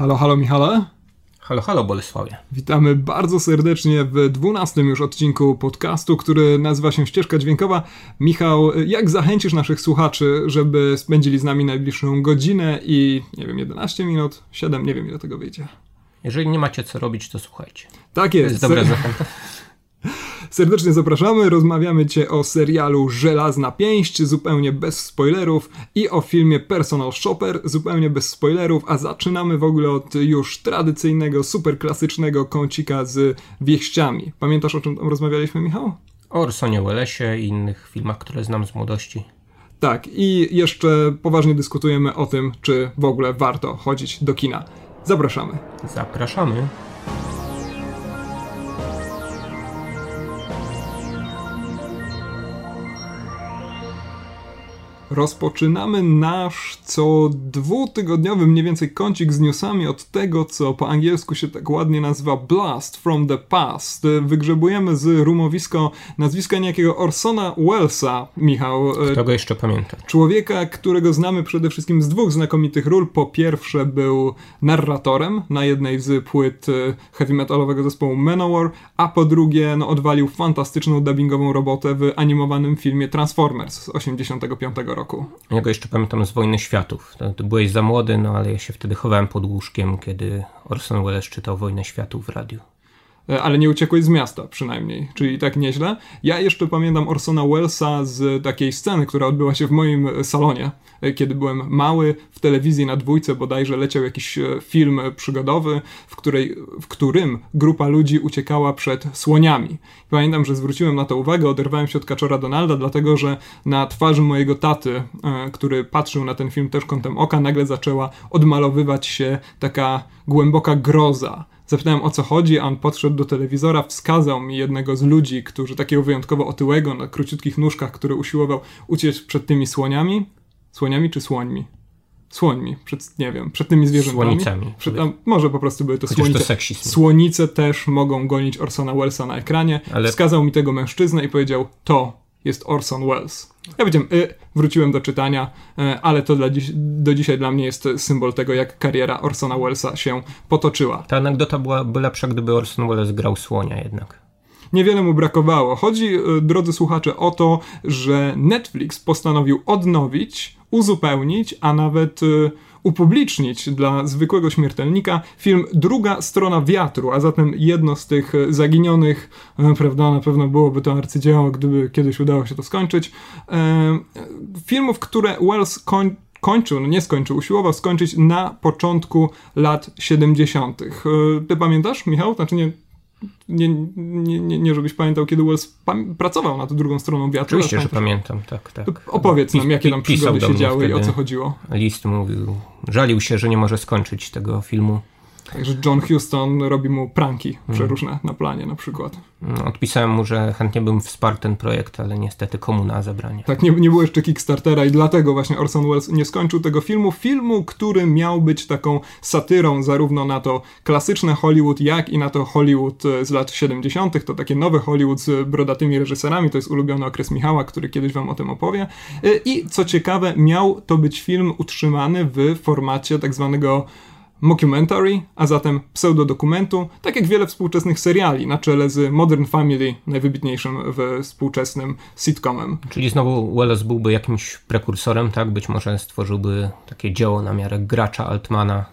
Halo, halo Michale. Halo, halo Bolesławie. Witamy bardzo serdecznie w dwunastym już odcinku podcastu, który nazywa się Ścieżka Dźwiękowa. Michał, jak zachęcisz naszych słuchaczy, żeby spędzili z nami najbliższą godzinę i, nie wiem, 11 minut, 7, nie wiem ile tego wyjdzie. Jeżeli nie macie co robić, to słuchajcie. Tak To jest. jest dobra zachęta. Serdecznie zapraszamy. Rozmawiamy Cię o serialu Żelazna Pięść, zupełnie bez spoilerów, i o filmie Personal Shopper, zupełnie bez spoilerów. A zaczynamy w ogóle od już tradycyjnego, super klasycznego kącika z wieściami. Pamiętasz o czym tam rozmawialiśmy, Michał? O Orsonie Wellesie i innych filmach, które znam z młodości. Tak, i jeszcze poważnie dyskutujemy o tym, czy w ogóle warto chodzić do kina. Zapraszamy. Zapraszamy. Rozpoczynamy nasz co dwutygodniowy mniej więcej kącik z newsami od tego, co po angielsku się tak ładnie nazywa Blast from the Past. Wygrzebujemy z rumowisko nazwiska niejakiego Orsona Wellesa, Michał. e, Kto go jeszcze pamięta? Człowieka, którego znamy przede wszystkim z dwóch znakomitych ról. Po pierwsze był narratorem na jednej z płyt e, heavy metalowego zespołu Manowar, a po drugie no, odwalił fantastyczną dubbingową robotę w animowanym filmie Transformers z 85 roku. Ja go jeszcze pamiętam z Wojny Światów. To byłeś za młody, no ale ja się wtedy chowałem pod łóżkiem, kiedy Orson Welles czytał Wojnę Światów w radiu. E, ale nie uciekłeś z miasta przynajmniej, czyli tak nieźle. Ja jeszcze pamiętam Orsona Wellesa z takiej sceny, która odbyła się w moim e, salonie, e, kiedy byłem mały, w telewizji na dwójce bodajże leciał jakiś film przygodowy, w, której, w którym grupa ludzi uciekała przed słoniami. Pamiętam, że zwróciłem na to uwagę, oderwałem się od kaczora Donalda, dlatego że na twarzy mojego taty, który patrzył na ten film też kątem oka, nagle zaczęła odmalowywać się taka głęboka groza. Zapytałem o co chodzi, a on podszedł do telewizora, wskazał mi jednego z ludzi, którzy takiego wyjątkowo otyłego, na króciutkich nóżkach, który usiłował uciec przed tymi słoniami. Słoniami czy słońmi? Słońmi, przed, nie wiem, przed tymi zwierzętami. Słonicami. Przed, a może po prostu były to Chociaż to słonice. seksizm. Słonice też mogą gonić Orsona Wellesa na ekranie. Ale- Wskazał mi tego mężczyznę i powiedział, to jest Orson Welles. Ja powiedziałem, y, wróciłem do czytania, y, ale to dziś, do dzisiaj dla mnie jest symbol tego, jak kariera Orsona Wellesa się potoczyła. Ta anegdota byłaby lepsza, gdyby Orson Welles grał słonia jednak. Niewiele mu brakowało. Chodzi, y, drodzy słuchacze, o to, że Netflix postanowił odnowić, uzupełnić, a nawet y, upublicznić dla zwykłego śmiertelnika film Druga strona wiatru, a zatem jedno z tych y, zaginionych, y, prawda, na pewno byłoby to arcydzieło, gdyby kiedyś udało się to skończyć, y, filmów, które Wells koń, kończył, no nie skończył, usiłował skończyć na początku lat 70. Y, Ty pamiętasz, Michał? Znaczy nie, nie, nie, nie, nie żebyś pamiętał, kiedy Wells pracował nad drugą stroną wiatru. Oczywiście, że pamiętam, tak, tak. Opowiedz nam, jakie tam przygody się działy i o co chodziło. List mówił, żalił się, że nie może skończyć tego filmu. Także John Huston robi mu pranki Mhm. przeróżne na planie na przykład. No, Odpisałem mu, że chętnie bym wsparł ten projekt, ale niestety komu na zabranie. Tak, nie, nie było jeszcze Kickstartera i dlatego właśnie Orson Welles nie skończył tego filmu. Filmu, który miał być taką satyrą zarówno na to klasyczne Hollywood, jak i na to Hollywood e, z lat 70. To takie nowe Hollywood z brodatymi reżyserami. To jest ulubiony okres Michała, który kiedyś wam o tym opowie. E, I co ciekawe, miał to być film utrzymany w formacie tak zwanego mockumentary, a zatem pseudodokumentu, tak jak wiele współczesnych seriali, na czele z Modern Family, najwybitniejszym w współczesnym sitcomem. Czyli znowu Welles byłby jakimś prekursorem, tak? Być może stworzyłby takie dzieło na miarę gracza Altmana,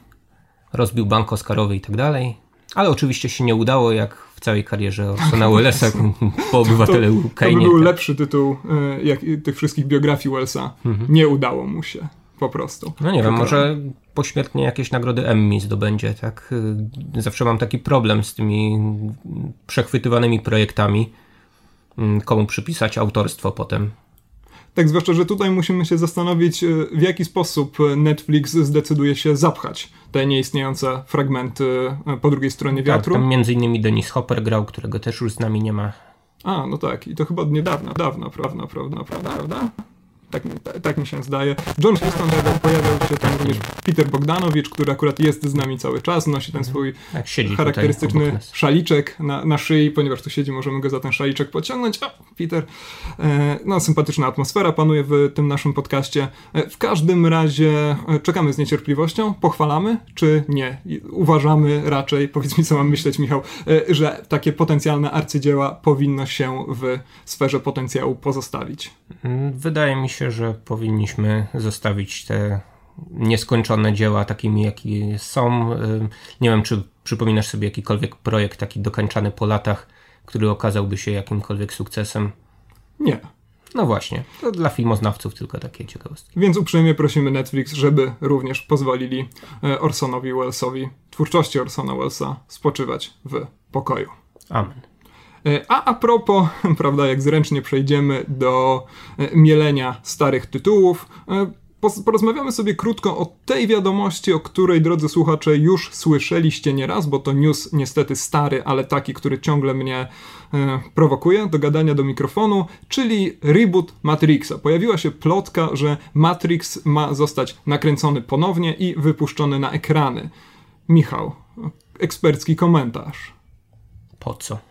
rozbił bank Oscarowy i tak dalej. Ale oczywiście się nie udało, jak w całej karierze Orsona Wellesa po obywatelu To by Kane. był tak. lepszy tytuł e, jak tych wszystkich biografii Wellsa. Nie udało mu się. Po prostu. No nie wiem, może pośmiertnie jakieś nagrody Emmy zdobędzie, tak? Y, Zawsze mam taki problem z tymi przechwytywanymi projektami. Mm, Komu przypisać autorstwo potem. Tak, zwłaszcza, że tutaj musimy się zastanowić, e, w jaki sposób Netflix zdecyduje się zapchać te nieistniejące fragmenty e, po drugiej stronie Tak, wiatru. tam między innymi Dennis Hopper grał, którego też już z nami nie ma. A, no tak, i to chyba od niedawna, dawno, prawda, prawda, prawda, prawda? Tak, tak, mi się zdaje. John Huston pojawiał się tam również Peter Bogdanowicz, który akurat jest z nami cały czas, nosi ten swój tak, charakterystyczny szaliczek na, na szyi, ponieważ tu siedzi, możemy go za ten szaliczek pociągnąć. O, Peter. E, no, sympatyczna atmosfera panuje w tym naszym podcaście. E, w każdym razie e, czekamy z niecierpliwością, pochwalamy, czy nie? Uważamy raczej, powiedz mi co mam myśleć Michał, że takie potencjalne arcydzieła powinno się w sferze potencjału pozostawić. Wydaje mi się, że powinniśmy zostawić te nieskończone dzieła takimi, jakie są. Nie wiem, czy przypominasz sobie jakikolwiek projekt taki dokończany po latach, który okazałby się jakimkolwiek sukcesem? Nie. No właśnie, to dla filmoznawców tylko takie ciekawostki. Więc uprzejmie prosimy Netflix, żeby również pozwolili e, Orsonowi Wellesowi, twórczości Orsona Wellesa, spoczywać w pokoju. Amen. E, a a propos, prawda, jak zręcznie przejdziemy do e, mielenia starych tytułów, porozmawiamy sobie krótko o tej wiadomości, o której, drodzy słuchacze, już słyszeliście nieraz, bo to news niestety stary, ale taki, który ciągle mnie e, prowokuje do gadania do mikrofonu, czyli reboot Matrixa. Pojawiła się plotka, że Matrix ma zostać nakręcony ponownie i wypuszczony na ekrany. Michał, ekspercki komentarz. Po co?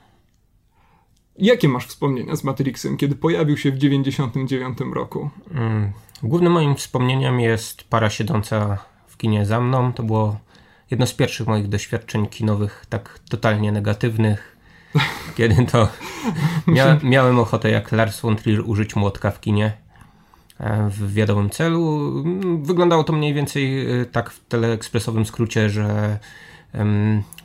Jakie masz wspomnienia z Matrixem, kiedy pojawił się w 99 roku? Mm. Głównym moim wspomnieniem jest para siedząca w kinie za mną. To było jedno z pierwszych moich doświadczeń kinowych, tak totalnie negatywnych, kiedy to mia miałem ochotę jak Lars von Trier użyć młotka w kinie e, w wiadomym celu. Wyglądało to mniej więcej e, tak w teleekspresowym skrócie, że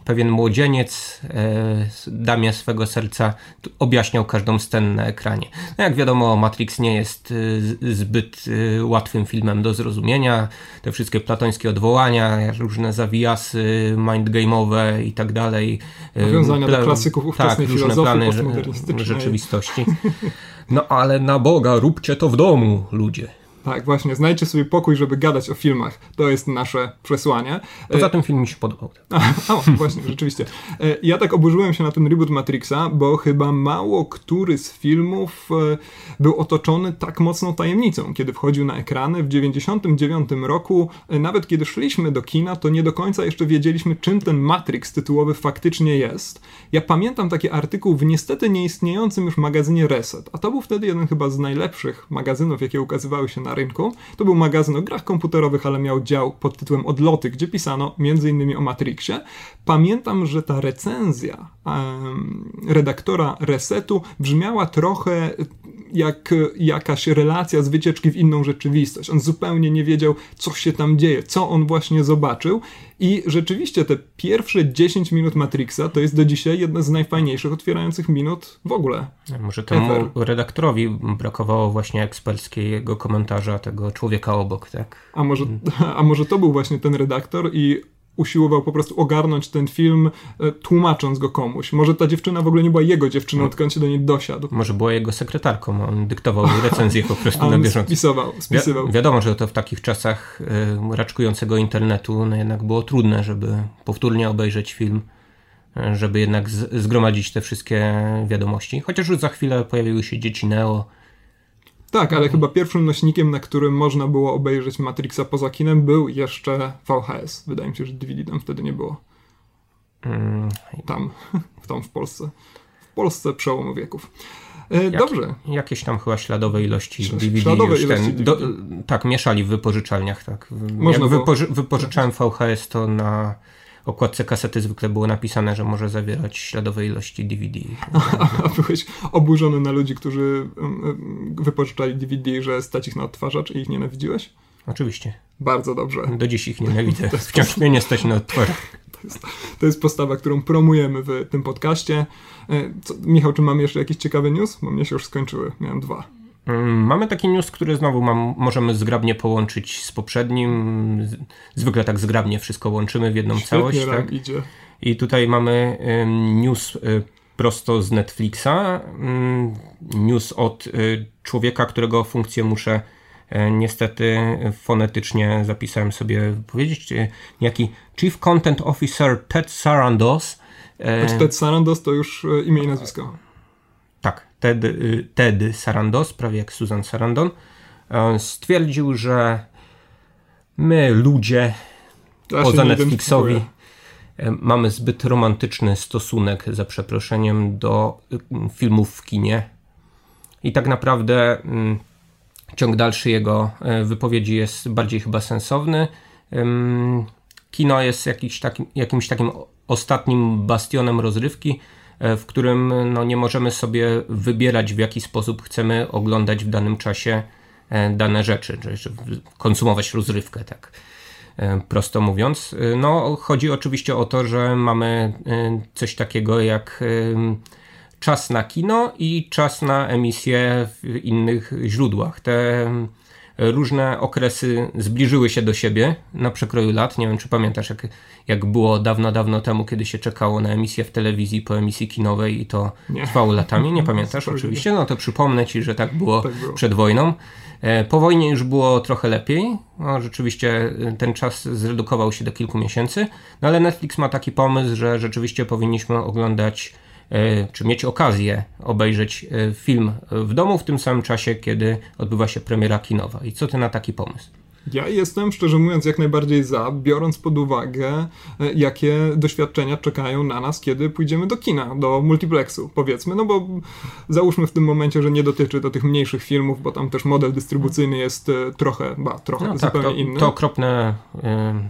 pewien młodzieniec e, damie swego serca objaśniał każdą scenę na ekranie. No jak wiadomo, Matrix nie jest e, zbyt e, łatwym filmem do zrozumienia. Te wszystkie platońskie odwołania, różne zawijasy mindgame'owe i tak dalej. Nawiązania do klasyków ówczesnej tak, różne plany rzeczywistości. No ale na Boga, róbcie to w domu, ludzie. Tak, właśnie, znajdźcie sobie pokój, żeby gadać o filmach. To jest nasze przesłanie. Poza tym film mi się podobał. A, właśnie, rzeczywiście. E, ja tak oburzyłem się na ten reboot Matrixa, bo chyba mało który z filmów e, był otoczony tak mocną tajemnicą. Kiedy wchodził na ekrany w 99 roku, e, nawet kiedy szliśmy do kina, to nie do końca jeszcze wiedzieliśmy, czym ten Matrix tytułowy faktycznie jest. Ja pamiętam taki artykuł w niestety nieistniejącym już magazynie Reset, a to był wtedy jeden chyba z najlepszych magazynów, jakie ukazywały się na na rynku. To był magazyn o grach komputerowych, ale miał dział pod tytułem Odloty, gdzie pisano m.in. o Matrixie. Pamiętam, że ta recenzja um, redaktora Resetu brzmiała trochę jak jakaś relacja z wycieczki w inną rzeczywistość. On zupełnie nie wiedział, co się tam dzieje, co on właśnie zobaczył. I rzeczywiście te pierwsze 10 minut Matrixa to jest do dzisiaj jedna z najfajniejszych otwierających minut w ogóle. Może temu ever. redaktorowi brakowało właśnie eksperckiego komentarza tego człowieka obok, tak? A może, a może to był właśnie ten redaktor i usiłował po prostu ogarnąć ten film, e, tłumacząc go komuś. Może ta dziewczyna w ogóle nie była jego dziewczyną, tylko on się do niej dosiadł. Może była jego sekretarką, on dyktował recenzję po prostu na bieżąco. Spisował, spisywał. Wi wiadomo, że to w takich czasach y, raczkującego internetu no jednak było trudne, żeby powtórnie obejrzeć film, e, żeby jednak zgromadzić te wszystkie wiadomości. Chociaż już za chwilę pojawiły się dzieci Neo, tak, ale chyba pierwszym nośnikiem, na którym można było obejrzeć Matrixa poza kinem, był jeszcze VHS. Wydaje mi się, że DVD tam wtedy nie było. Mm. Tam, w tam w Polsce. W Polsce przełomu wieków. E, Jak, dobrze. Jakieś tam chyba śladowe ilości DVD. Śladowe już ilości ten. Do, tak, mieszali w wypożyczalniach. Tak. Można Jak wypoży, wypożyczałem VHS, to na okładce kasety zwykle było napisane, że może zawierać śladowe ilości DVD. A, byłeś oburzony na ludzi, którzy wypożyczali DVD, że stać ich na odtwarzacz i ich nienawidziłeś? Oczywiście. Bardzo dobrze. Do dziś ich nienawidzę. Wciąż mnie nie stać na odtwarzacz. To jest, to jest postawa, którą promujemy w tym podcaście. E, co, Michał, czy mamy jeszcze jakiś ciekawy news? Bo mnie się już skończyły. Miałem dwa. Mm, mamy taki news, który znowu mam, możemy zgrabnie połączyć z poprzednim. Zwykle tak zgrabnie wszystko łączymy w jedną Świetnie całość. Tak? Idzie. I tutaj mamy news y, prosto z Netflixa. News od y, człowieka, którego funkcję muszę y, niestety fonetycznie zapisałem sobie powiedzieć. Jaki Chief Content Officer Ted Sarandos. Znaczy Ted Sarandos to już imię i nazwisko. Ted, y, Ted Sarandos, prawie jak Susan Sarandon. stwierdził, że my ludzie Ja poza Netflixowi e, mamy zbyt romantyczny stosunek, za przeproszeniem, do y, filmów w kinie. I tak naprawdę mm, ciąg dalszy jego e, wypowiedzi jest bardziej chyba sensowny. Kino jest jakiś takim, jakimś takim ostatnim bastionem rozrywki, e, w którym no, nie możemy sobie wybierać, w jaki sposób chcemy oglądać w danym czasie e, dane rzeczy, czy, konsumować rozrywkę, tak e, prosto mówiąc. E, No, chodzi oczywiście o to, że mamy e, coś takiego jak czas na kino i czas na emisję w innych źródłach. Te różne okresy zbliżyły się do siebie na przekroju lat. Nie wiem, czy pamiętasz, jak, jak było dawno, dawno temu, kiedy się czekało na emisję w telewizji po emisji kinowej i to Nie. trwało latami. Nie pamiętasz oczywiście? No to przypomnę ci, że tak było, Tak było. przed wojną. E, Po wojnie już było trochę lepiej. No, rzeczywiście e, ten czas zredukował się do kilku miesięcy, no ale Netflix ma taki pomysł, że rzeczywiście powinniśmy oglądać, czy mieć okazję obejrzeć e, film w domu w tym samym czasie, kiedy odbywa się premiera kinowa. I co ty na taki pomysł? Ja jestem, szczerze mówiąc, jak najbardziej za, biorąc pod uwagę, e, jakie doświadczenia czekają na nas, kiedy pójdziemy do kina, do multiplexu, powiedzmy. No bo załóżmy w tym momencie, że nie dotyczy to tych mniejszych filmów, bo tam też model dystrybucyjny jest e, trochę, ba, trochę No tak, zupełnie to, inny. to okropne y,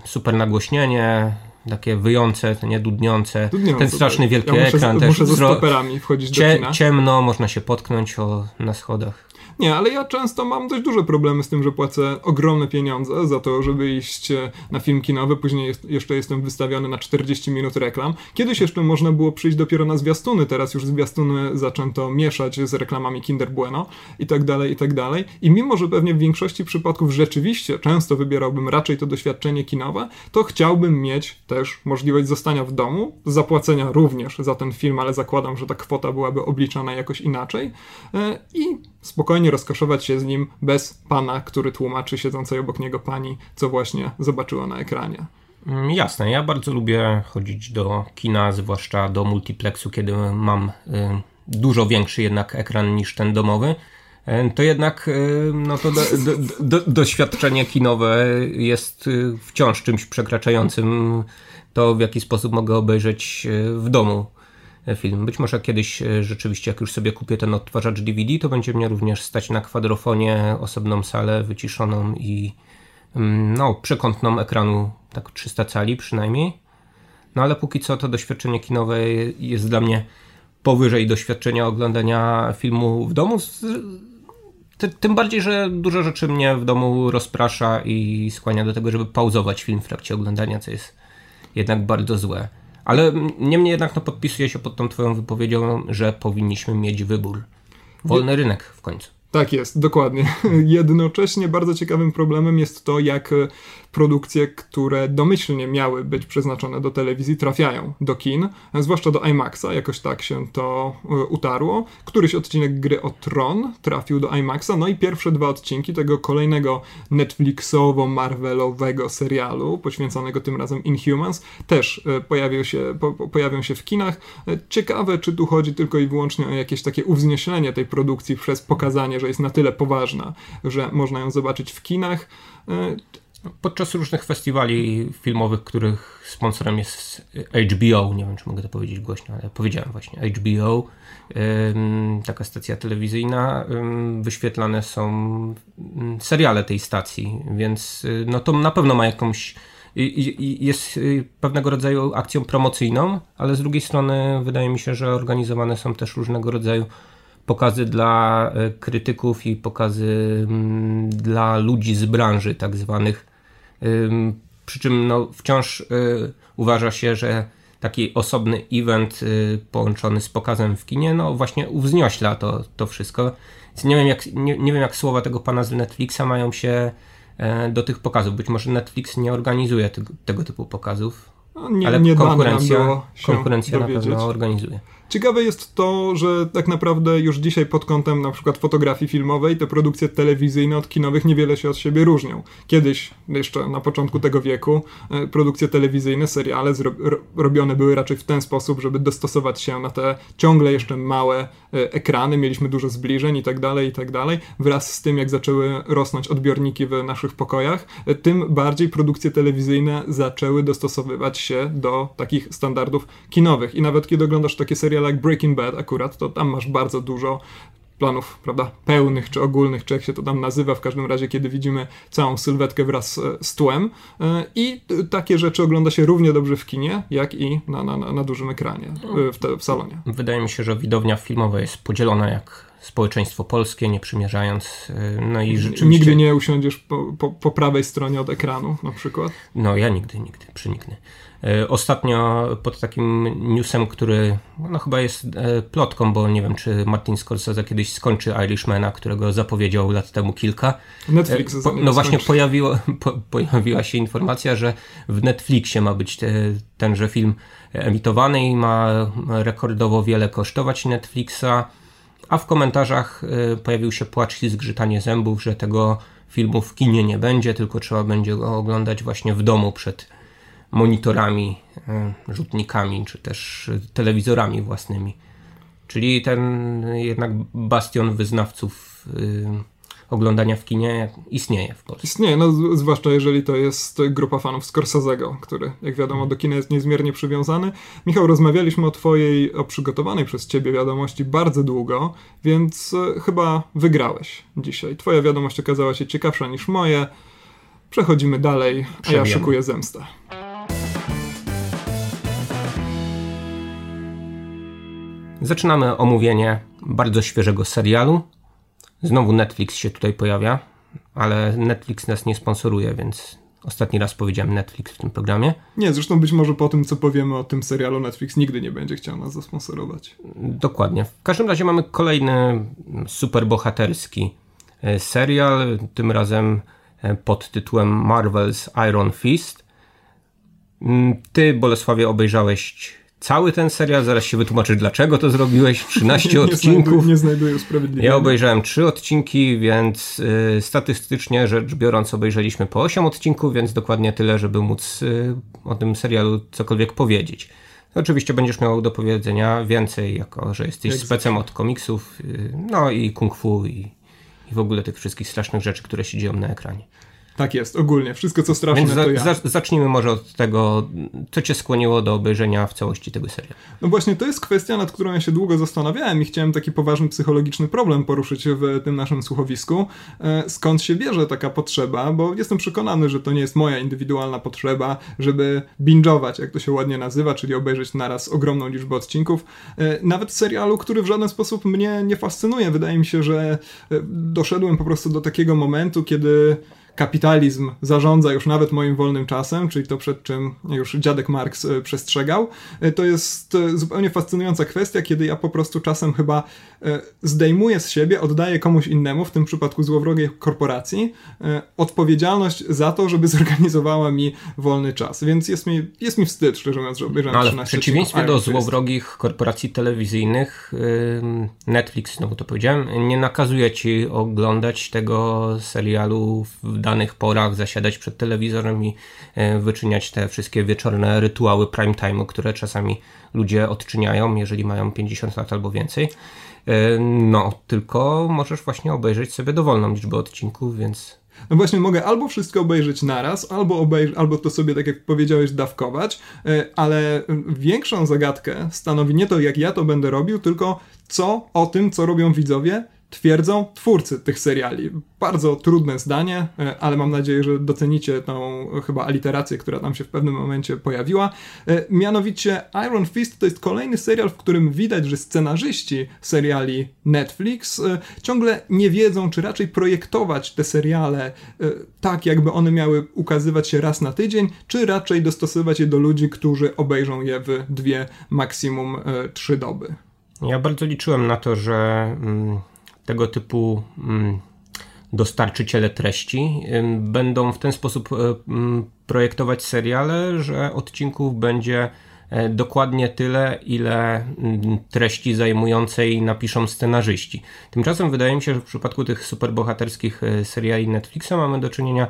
super nagłośnienie, takie wyjące, to nie dudniące, Dudniące, ten straszny tak. wielki ja muszę, ekran z- też. Muszę ze stoperami wchodzić do cie, kina. ciemno, można się potknąć o, na schodach. Nie, ale ja często mam dość duże problemy z tym, że płacę ogromne pieniądze za to, żeby iść e, na film kinowy, później jest, jeszcze jestem wystawiony na 40 minut reklam. Kiedyś jeszcze można było przyjść dopiero na zwiastuny, teraz już zwiastuny zaczęto mieszać z reklamami Kinder Bueno i tak dalej, i tak dalej. I mimo, że pewnie w większości przypadków rzeczywiście często wybierałbym raczej to doświadczenie kinowe, to chciałbym mieć też możliwość zostania w domu, zapłacenia również za ten film, ale zakładam, że ta kwota byłaby obliczana jakoś inaczej e, i spokojnie rozkoszować się z nim bez pana, który tłumaczy siedzącej obok niego pani, co właśnie zobaczyła na ekranie. Mm, Jasne, ja bardzo lubię chodzić do kina, zwłaszcza do multiplexu, kiedy mam y, dużo większy jednak ekran niż ten domowy. Y, To jednak y, no to do, do, do, doświadczenie kinowe jest wciąż czymś przekraczającym to, w jaki sposób mogę obejrzeć w domu film. Być może kiedyś y, rzeczywiście, jak już sobie kupię ten odtwarzacz DVD, to będzie mnie również stać na kwadrofonie, osobną salę wyciszoną i mm, no, przekątną ekranu, tak 300 cali przynajmniej. No ale póki co to doświadczenie kinowe jest dla mnie powyżej doświadczenia oglądania filmu w domu. Tym bardziej, że dużo rzeczy mnie w domu rozprasza i skłania do tego, żeby pauzować film w trakcie oglądania, co jest jednak bardzo złe. Ale niemniej jednak no, podpisuję się pod tą twoją wypowiedzią, że powinniśmy mieć wybór. Wolny rynek w końcu. Tak jest, dokładnie. Jednocześnie bardzo ciekawym problemem jest to, jak produkcje, które domyślnie miały być przeznaczone do telewizji, trafiają do kin, zwłaszcza do IMAXa, jakoś tak się to e, utarło. Któryś odcinek gry o Tron trafił do IMAXa, no i pierwsze dwa odcinki tego kolejnego Netflixowo-Marvelowego serialu, poświęconego tym razem Inhumans, też e, pojawią się, po- pojawią się w kinach. E, Ciekawe, czy tu chodzi tylko i wyłącznie o jakieś takie uwznieślenie tej produkcji przez pokazanie, że jest na tyle poważna, że można ją zobaczyć w kinach. Podczas różnych festiwali filmowych, których sponsorem jest HBO, nie wiem czy mogę to powiedzieć głośno, ale powiedziałem właśnie HBO, taka stacja telewizyjna, wyświetlane są seriale tej stacji, więc y, no to na pewno ma jakąś jest y, pewnego rodzaju akcją promocyjną, ale z drugiej strony wydaje mi się, że organizowane są też różnego rodzaju pokazy dla e, krytyków i pokazy dla ludzi z branży, tak zwanych. Przy czym no, wciąż y, uważa się, że taki osobny event y, połączony z pokazem w kinie, no właśnie uwzniośla to, to wszystko. Więc nie wiem, jak, nie, nie wiem, jak słowa tego pana z Netflixa mają się e, do tych pokazów. Być może Netflix nie organizuje tego, tego typu pokazów, no, nie, ale nie konkurencja, konkurencja na pewno organizuje. Ciekawe jest to, że tak naprawdę już dzisiaj pod kątem na przykład fotografii filmowej te produkcje telewizyjne od kinowych niewiele się od siebie różnią. Kiedyś, jeszcze na początku tego wieku, e, produkcje telewizyjne, seriale robione były raczej w ten sposób, żeby dostosować się na te ciągle jeszcze małe e, ekrany, mieliśmy dużo zbliżeń i tak dalej, i tak dalej. Wraz z tym, jak zaczęły rosnąć odbiorniki w naszych pokojach, e, tym bardziej produkcje telewizyjne zaczęły dostosowywać się do takich standardów kinowych. I nawet kiedy oglądasz takie seriale jak Breaking Bad akurat, to tam masz bardzo dużo planów, prawda, pełnych czy ogólnych, czy jak się to tam nazywa, w każdym razie, kiedy widzimy całą sylwetkę wraz e, z tłem. E, I takie rzeczy ogląda się równie dobrze w kinie, jak i na, na, na dużym ekranie, e, w, te, w salonie. Wydaje mi się, że widownia filmowa jest podzielona jak społeczeństwo polskie, nie przymierzając. No i rzeczywiście... Nigdy nie usiądziesz po, po, po prawej stronie od ekranu na przykład? No ja nigdy, nigdy, przeniknę. E, ostatnio pod takim newsem, który no chyba jest e, plotką, bo nie wiem, czy Martin Scorsese kiedyś skończy Irishmana, którego zapowiedział lat temu kilka. Netflix e, po, No właśnie pojawiło, po, pojawiła się informacja, że w Netflixie ma być te, tenże film emitowany i ma rekordowo wiele kosztować Netflixa, a w komentarzach pojawił się płacz i zgrzytanie zębów, że tego filmu w kinie nie będzie, tylko trzeba będzie go oglądać właśnie w domu przed monitorami, e, rzutnikami, czy też telewizorami własnymi. Czyli ten jednak bastion wyznawców e, oglądania w kinie istnieje w Polsce. Istnieje, no zwłaszcza jeżeli to jest grupa fanów Scorsese'ego, który jak wiadomo do kina jest niezmiernie przywiązany. Michał, rozmawialiśmy o twojej, o przygotowanej przez ciebie wiadomości bardzo długo, więc e, chyba wygrałeś dzisiaj. Twoja wiadomość okazała się ciekawsza niż moje. Przechodzimy dalej, a ja szykuję zemstę. Zaczynamy omówienie bardzo świeżego serialu. Znowu Netflix się tutaj pojawia, ale Netflix nas nie sponsoruje, więc ostatni raz powiedziałem Netflix w tym programie. Nie, zresztą być może po tym, co powiemy o tym serialu, Netflix nigdy nie będzie chciał nas zasponsorować. Dokładnie. W każdym razie mamy kolejny superbohaterski e, serial, tym razem e, pod tytułem Marvel's Iron Fist. Mm, ty, Bolesławie, obejrzałeś cały ten serial, zaraz się wytłumaczysz dlaczego to zrobiłeś, 13 nie odcinków. Nie znajduję usprawiedliwienia. Ja obejrzałem 3 odcinki, więc y, statystycznie rzecz biorąc obejrzeliśmy po 8 odcinków, więc dokładnie tyle, żeby móc y, o tym serialu cokolwiek powiedzieć. Oczywiście będziesz miał do powiedzenia więcej, jako że jesteś Jak specem od komiksów, y, no i kung fu i, i w ogóle tych wszystkich strasznych rzeczy, które się dzieją na ekranie. Tak jest, ogólnie. Wszystko, co straszne, Więc za, to ja. za, zacznijmy może od tego, co cię skłoniło do obejrzenia w całości tego serialu. No właśnie, to jest kwestia, nad którą ja się długo zastanawiałem i chciałem taki poważny psychologiczny problem poruszyć w tym naszym słuchowisku. E, skąd się bierze taka potrzeba? Bo jestem przekonany, że to nie jest moja indywidualna potrzeba, żeby binge'ować, jak to się ładnie nazywa, czyli obejrzeć naraz ogromną liczbę odcinków. E, nawet serialu, który w żaden sposób mnie nie fascynuje. Wydaje mi się, że e, doszedłem po prostu do takiego momentu, kiedy kapitalizm zarządza już nawet moim wolnym czasem, czyli to przed czym już dziadek Marx e, przestrzegał. E, to jest e, zupełnie fascynująca kwestia, kiedy ja po prostu czasem chyba zdejmuję z siebie, oddaję komuś innemu, w tym przypadku złowrogiej korporacji, odpowiedzialność za to, żeby zorganizowała mi wolny czas. Więc jest mi, jest mi wstyd, szczerze mówiąc, że obejrzałem no, ale w przeciwieństwie do złowrogich korporacji telewizyjnych Netflix, znowu to powiedziałem, nie nakazuje ci oglądać tego serialu w danych porach zasiadać przed telewizorem i e, wyczyniać te wszystkie wieczorne rytuały prime time'u, które czasami ludzie odczyniają, jeżeli mają 50 lat albo więcej. E, no, tylko możesz właśnie obejrzeć sobie dowolną liczbę odcinków, więc no właśnie mogę albo wszystko obejrzeć naraz, albo, albo to sobie, tak jak powiedziałeś, dawkować, e, ale większą zagadkę stanowi nie to, jak ja to będę robił, tylko co o tym, co robią widzowie, twierdzą twórcy tych seriali. Bardzo trudne zdanie, e, ale mam nadzieję, że docenicie tą chyba aliterację, która tam się w pewnym momencie pojawiła. E, mianowicie Iron Fist to jest kolejny serial, w którym widać, że scenarzyści seriali Netflix e, ciągle nie wiedzą, czy raczej projektować te seriale tak, jakby one miały ukazywać się raz na tydzień, czy raczej dostosować je do ludzi, którzy obejrzą je w dwie, maksimum trzy doby. Ja bardzo liczyłem na to, że mm, tego typu mm, dostarczyciele treści będą w ten sposób e, mm, projektować seriale, że odcinków będzie dokładnie tyle, ile mm, treści zajmującej napiszą scenarzyści. Tymczasem wydaje mi się, że w przypadku tych superbohaterskich e, seriali Netflixa mamy do czynienia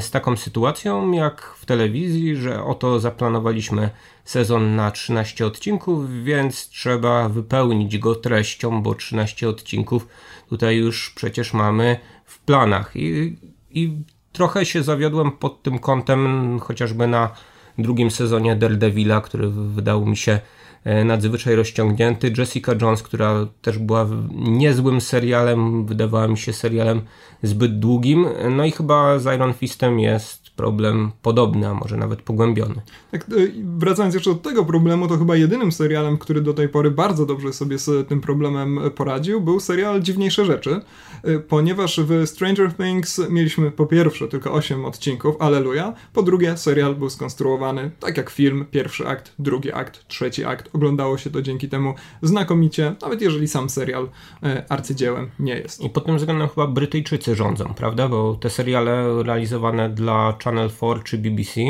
z taką sytuacją jak w telewizji, że oto zaplanowaliśmy sezon na 13 odcinków, więc trzeba wypełnić go treścią, bo 13 odcinków tutaj już przecież mamy w planach. I, i trochę się zawiodłem pod tym kątem, chociażby na drugim sezonie Daredevila, który wydał mi się e, nadzwyczaj rozciągnięty. Jessica Jones, która też była niezłym serialem, wydawała mi się serialem zbyt długim. No i chyba z Iron Fistem jest problem podobny, a może nawet pogłębiony. Tak, e, wracając jeszcze do tego problemu, to chyba jedynym serialem, który do tej pory bardzo dobrze sobie z tym problemem poradził, był serial Dziwniejsze Rzeczy, e, ponieważ w Stranger Things mieliśmy po pierwsze tylko 8 odcinków, aleluja, po drugie serial był skonstruowany tak jak film, pierwszy akt, drugi akt, trzeci akt, oglądało się to dzięki temu znakomicie, nawet jeżeli sam serial e, arcydziełem nie jest. I pod tym względem chyba Brytyjczycy rządzą, prawda, bo te seriale realizowane dla Channel 4 czy BBC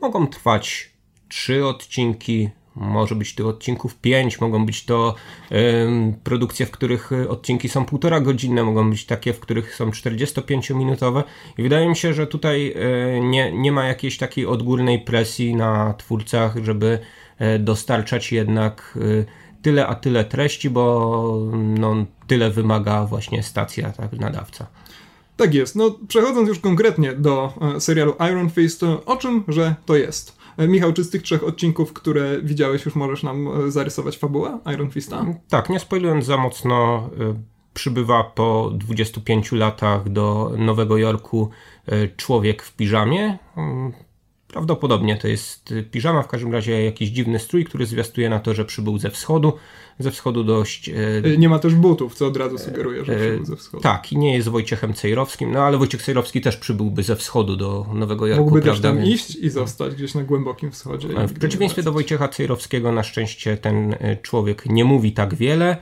mogą trwać trzy odcinki, może być tych odcinków 5, mogą być to produkcje, w których odcinki są półtora godzinne, mogą być takie, w których są 45-minutowe i wydaje mi się, że tutaj y, nie, nie ma jakiejś takiej odgórnej presji na twórcach, żeby y, dostarczać jednak tyle a tyle treści, bo no, tyle wymaga właśnie stacja, tak, nadawca. Tak jest. No, przechodząc już konkretnie do e, serialu Iron Fist, o czym, że to jest? E, Michał, czy z tych trzech odcinków, które widziałeś, już możesz nam e, zarysować fabułę Iron Fista? Mm, tak, nie spoilując za mocno, przybywa po 25 latach do Nowego Jorku człowiek w piżamie. Prawdopodobnie to jest piżama, w każdym razie jakiś dziwny strój, który zwiastuje na to, że przybył ze wschodu ze wschodu dość... E, nie ma też butów, co od razu sugeruje, że e, przybył ze wschodu. Tak, i nie jest Wojciechem Cejrowskim, no ale Wojciech Cejrowski też przybyłby ze wschodu do Nowego Jorku. Mógłby prawda? też tam iść i zostać gdzieś na głębokim wschodzie. W przeciwieństwie do Wojciecha Cejrowskiego na szczęście ten e, człowiek nie mówi tak wiele,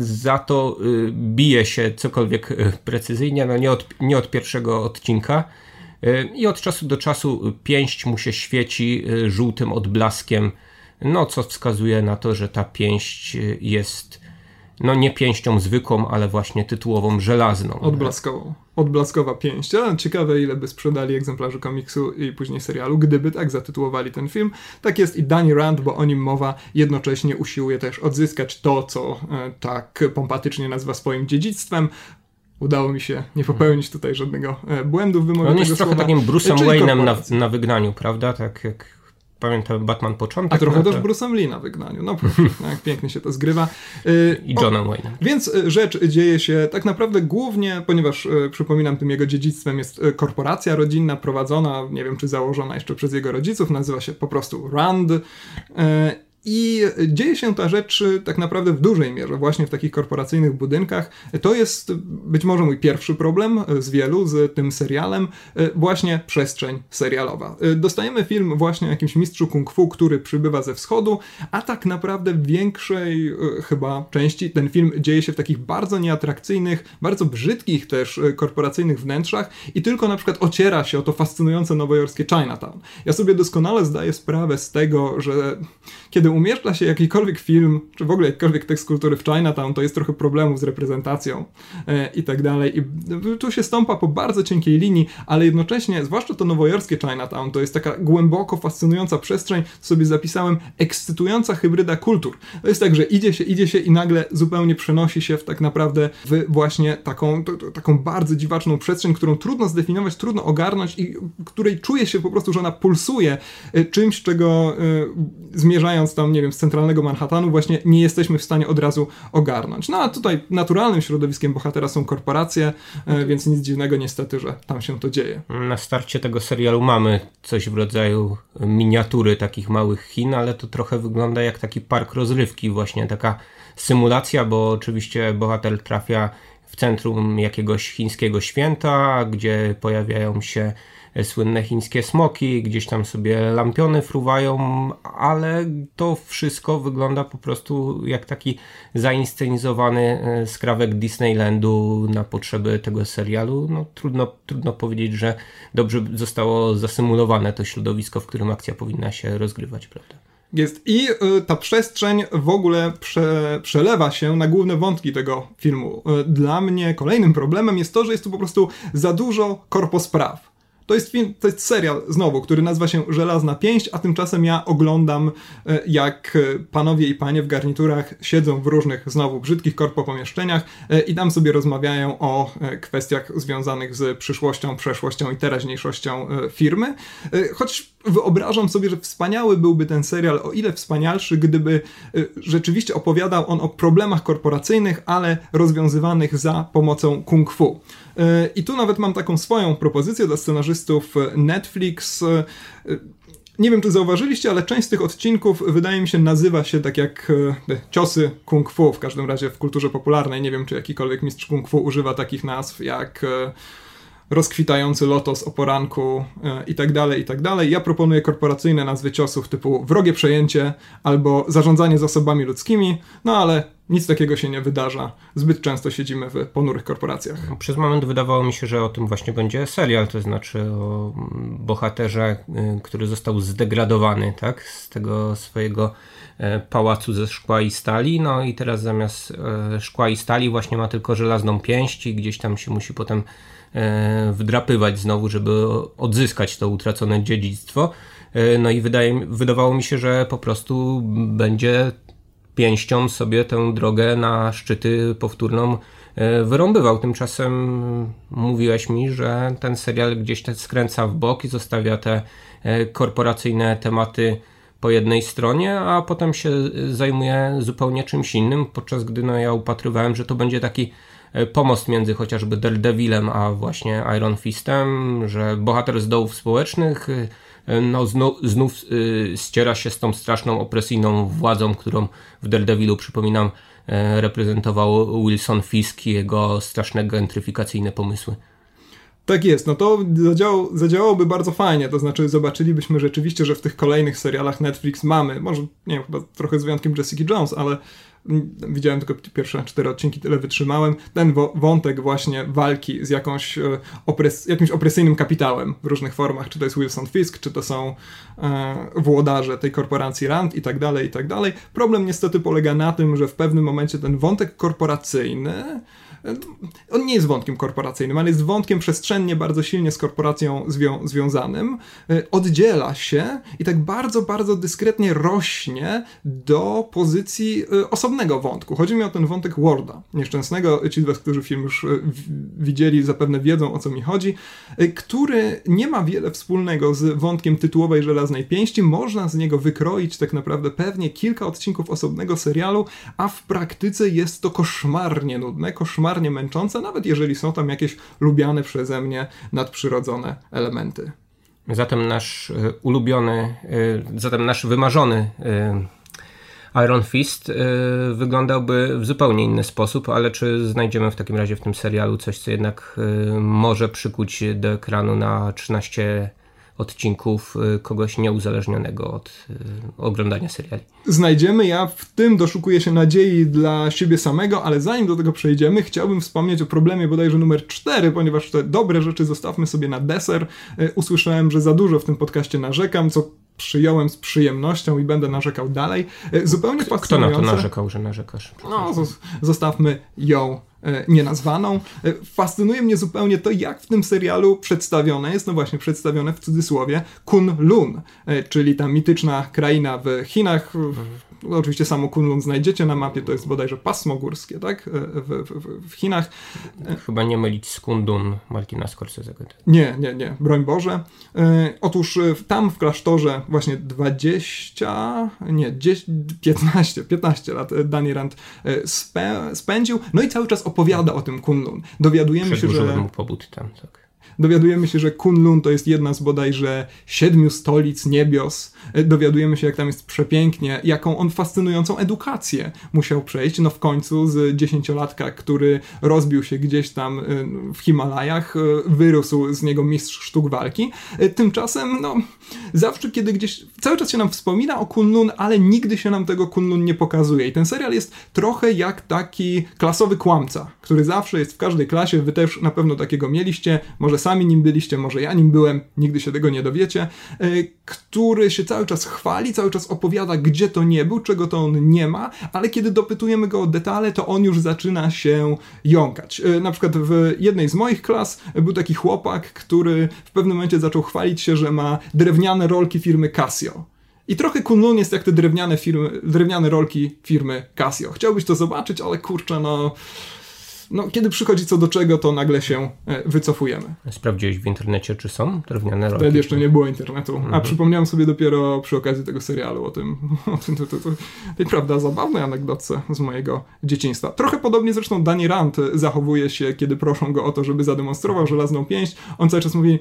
za to bije się cokolwiek precyzyjnie, no nie od, nie od pierwszego odcinka. I od czasu do czasu pięść mu się świeci żółtym odblaskiem no co wskazuje na to, że ta pięść jest no nie pięścią zwykłą, ale właśnie tytułową żelazną. Odblaskową. Odblaskowa pięść. Ciekawe, ile by sprzedali egzemplarzy komiksu i później serialu, gdyby tak zatytułowali ten film. Tak jest i Danny Rand, bo o nim mowa, jednocześnie usiłuje też odzyskać to, co e, tak pompatycznie nazywa swoim dziedzictwem. Udało mi się nie popełnić tutaj żadnego e, błędu w wymowie On jest trochę takim Bruce'em Wayne'em na, na wygnaniu, prawda? Tak jak pamiętam Batman początek. A trochę no to... też Bruce'em Lee na wygnaniu. No proszę, jak pięknie się to zgrywa. Y, I Johnem Wayne'em. Więc rzecz dzieje się tak naprawdę głównie, ponieważ przypominam, tym jego dziedzictwem jest korporacja rodzinna prowadzona, nie wiem czy założona jeszcze przez jego rodziców, nazywa się po prostu Rand. I dzieje się ta rzecz tak naprawdę w dużej mierze właśnie w takich korporacyjnych budynkach. To jest być może mój pierwszy problem z wielu z tym serialem, właśnie przestrzeń serialowa. Dostajemy film właśnie o jakimś mistrzu kung fu, który przybywa ze wschodu, a tak naprawdę w większej chyba części ten film dzieje się w takich bardzo nieatrakcyjnych, bardzo brzydkich też korporacyjnych wnętrzach i tylko na przykład ociera się o to fascynujące nowojorskie Chinatown. Ja sobie doskonale zdaję sprawę z tego, że kiedy umieszcza się jakikolwiek film, czy w ogóle jakikolwiek tekst kultury w Chinatown, to jest trochę problemów z reprezentacją e, i tak dalej. I tu się stąpa po bardzo cienkiej linii, ale jednocześnie, zwłaszcza to nowojorskie Chinatown, to jest taka głęboko fascynująca przestrzeń, sobie zapisałem, ekscytująca hybryda kultur. To jest tak, że idzie się, idzie się i nagle zupełnie przenosi się w tak naprawdę w właśnie taką, taką bardzo dziwaczną przestrzeń, którą trudno zdefiniować, trudno ogarnąć i której czuje się po prostu, że ona pulsuje e, czymś, czego y, zmierzają tam, nie wiem, z centralnego Manhattanu, właśnie nie jesteśmy w stanie od razu ogarnąć. No a tutaj naturalnym środowiskiem bohatera są korporacje, e, więc nic dziwnego niestety, że tam się to dzieje. Na starcie tego serialu mamy coś w rodzaju miniatury takich małych Chin, ale to trochę wygląda jak taki park rozrywki, właśnie taka symulacja, bo oczywiście bohater trafia w centrum jakiegoś chińskiego święta, gdzie pojawiają się słynne chińskie smoki, gdzieś tam sobie lampiony fruwają, ale to wszystko wygląda po prostu jak taki zainscenizowany skrawek Disneylandu na potrzeby tego serialu. No, trudno, trudno powiedzieć, że dobrze zostało zasymulowane to środowisko, w którym akcja powinna się rozgrywać, prawda? Jest. I y, ta przestrzeń w ogóle prze, przelewa się na główne wątki tego filmu. Y, dla mnie kolejnym problemem jest to, że jest tu po prostu za dużo korpospraw. To jest, film, to jest serial, znowu, który nazywa się Żelazna Pięść, a tymczasem ja oglądam, e, jak e, panowie i panie w garniturach siedzą w różnych, znowu, brzydkich korpo pomieszczeniach e, i tam sobie rozmawiają o kwestiach związanych z przyszłością, przeszłością i teraźniejszością firmy. Choć wyobrażam sobie, że wspaniały byłby ten serial, o ile wspanialszy, gdyby rzeczywiście opowiadał on o problemach korporacyjnych, ale rozwiązywanych za pomocą kung fu. I tu nawet mam taką swoją propozycję dla scenarzystów Netflix. Nie wiem, czy zauważyliście, ale część z tych odcinków wydaje mi się nazywa się tak jak e, ciosy kung fu, w każdym razie w kulturze popularnej. Nie wiem, czy jakikolwiek mistrz kung fu używa takich nazw jak e, rozkwitający lotos o poranku e, i tak dalej, i tak dalej. Ja proponuję korporacyjne nazwy ciosów typu wrogie przejęcie albo zarządzanie zasobami ludzkimi, no ale nic takiego się nie wydarza. Zbyt często siedzimy w ponurych korporacjach. Przez moment wydawało mi się, że o tym właśnie będzie serial, to znaczy o bohaterze, y, który został zdegradowany, tak, z tego swojego e, pałacu ze szkła i stali, no i teraz zamiast e, szkła i stali właśnie ma tylko żelazną pięść i gdzieś tam się musi potem wdrapywać znowu, żeby odzyskać to utracone dziedzictwo. E, no i wydaje, wydawało mi się, że po prostu będzie pięścią sobie tę drogę na szczyty powtórną e, wyrąbywał. Tymczasem mówiłeś mi, że ten serial gdzieś te skręca w bok i zostawia te korporacyjne tematy po jednej stronie, a potem się zajmuje zupełnie czymś innym, podczas gdy no, ja upatrywałem, że to będzie taki E, pomost między chociażby Daredevilem a właśnie Iron Fistem, że bohater z dołów społecznych e, no, znów, znów y, ściera się z tą straszną opresyjną władzą, którą w Daredevilu, przypominam, reprezentował Wilson Fisk i jego straszne gentryfikacyjne pomysły. Tak jest, no to zadziałało, zadziałałoby bardzo fajnie, to znaczy zobaczylibyśmy rzeczywiście, że w tych kolejnych serialach Netflix mamy, może nie wiem, chyba trochę z wyjątkiem Jessica Jones, ale widziałem tylko pierwsze cztery odcinki, tyle wytrzymałem, ten wątek właśnie walki z jakąś e, opres jakimś opresyjnym kapitałem w różnych formach, czy to jest Wilson Fisk, czy to są e, włodarze tej korporacji Rand i tak dalej, i tak dalej. Problem niestety polega na tym, że w pewnym momencie ten wątek korporacyjny on nie jest wątkiem korporacyjnym, ale jest wątkiem przestrzennie bardzo silnie z korporacją zwią związanym, e, oddziela się i tak bardzo, bardzo dyskretnie rośnie do pozycji e, osobnego wątku. Chodzi mi o ten wątek Warda, nieszczęsnego, ci z was, którzy film już e, widzieli, zapewne wiedzą o co mi chodzi, który nie ma wiele wspólnego z wątkiem tytułowej Żelaznej Pięści, można z niego wykroić tak naprawdę pewnie kilka odcinków osobnego serialu, a w praktyce jest to koszmarnie nudne, koszmarnie cholernie męczące, nawet jeżeli są tam jakieś lubiane przeze mnie nadprzyrodzone elementy. Zatem nasz y, ulubiony, y, zatem nasz wymarzony y, Iron Fist wyglądałby w zupełnie inny sposób, ale czy znajdziemy w takim razie w tym serialu coś, co jednak może przykuć do ekranu na 13 odcinków y, kogoś nieuzależnionego od y, oglądania seriali. Znajdziemy, ja w tym doszukuję się nadziei dla siebie samego, ale zanim do tego przejdziemy, chciałbym wspomnieć o problemie bodajże numer 4, ponieważ te dobre rzeczy zostawmy sobie na deser. Y, usłyszałem, że za dużo w tym podcaście narzekam, co przyjąłem z przyjemnością i będę narzekał dalej. Zupełnie Kto, kto na to narzekał, że narzekasz? No, zostawmy ją nienazwaną. E, fascynuje mnie zupełnie to, jak w tym serialu przedstawione jest, no właśnie, przedstawione w cudzysłowie Kunlun, e, czyli ta mityczna kraina w Chinach, no, oczywiście samo Kunlun znajdziecie na mapie, to jest bodajże pasmo górskie, tak? W, w, w Chinach. Chyba nie mylić z Kundun Martina Scorsese. Nie, nie, nie, broń Boże. Otóż tam w klasztorze właśnie 20, nie, 10, 15, 15 lat Danny Rand spędził, no i cały czas opowiada o tym Kunlun. Dowiadujemy się, że... mu pobud tam, tak. Dowiadujemy się, że Kunlun to jest jedna z bodajże siedmiu stolic niebios. Dowiadujemy się, jak tam jest przepięknie, jaką on fascynującą edukację musiał przejść. No w końcu z dziesięciolatka, który rozbił się gdzieś tam y, w Himalajach, y, wyrósł z niego mistrz sztuk walki. Tymczasem, no, zawsze kiedy gdzieś, cały czas się nam wspomina o Kunlun, ale nigdy się nam tego Kunlun nie pokazuje. I ten serial jest trochę jak taki klasowy kłamca, który zawsze jest w każdej klasie. Wy też na pewno takiego mieliście. Może sami nim byliście, może ja nim byłem, nigdy się tego nie dowiecie, e, który się cały czas chwali, cały czas opowiada, gdzie to nie był, czego to on nie ma, ale kiedy dopytujemy go o detale, to on już zaczyna się jąkać. E, na przykład w jednej z moich klas był taki chłopak, który w pewnym momencie zaczął chwalić się, że ma drewniane rolki firmy Casio. I trochę Kunlun jest jak te drewniane, firmy, drewniane rolki firmy Casio. Chciałbyś to zobaczyć, ale kurczę, no no, kiedy przychodzi co do czego, to nagle się e, wycofujemy. Sprawdziłeś w internecie, czy są drewniane rolki? Wtedy jeszcze nie było internetu, mhm. a przypomniałem sobie dopiero przy okazji tego serialu o tym, o tym to, to, to, tej prawda zabawnej anegdotce z mojego dzieciństwa. Trochę podobnie zresztą Danny Rand zachowuje się, kiedy proszą go o to, żeby zademonstrował żelazną pięść. On cały czas mówi,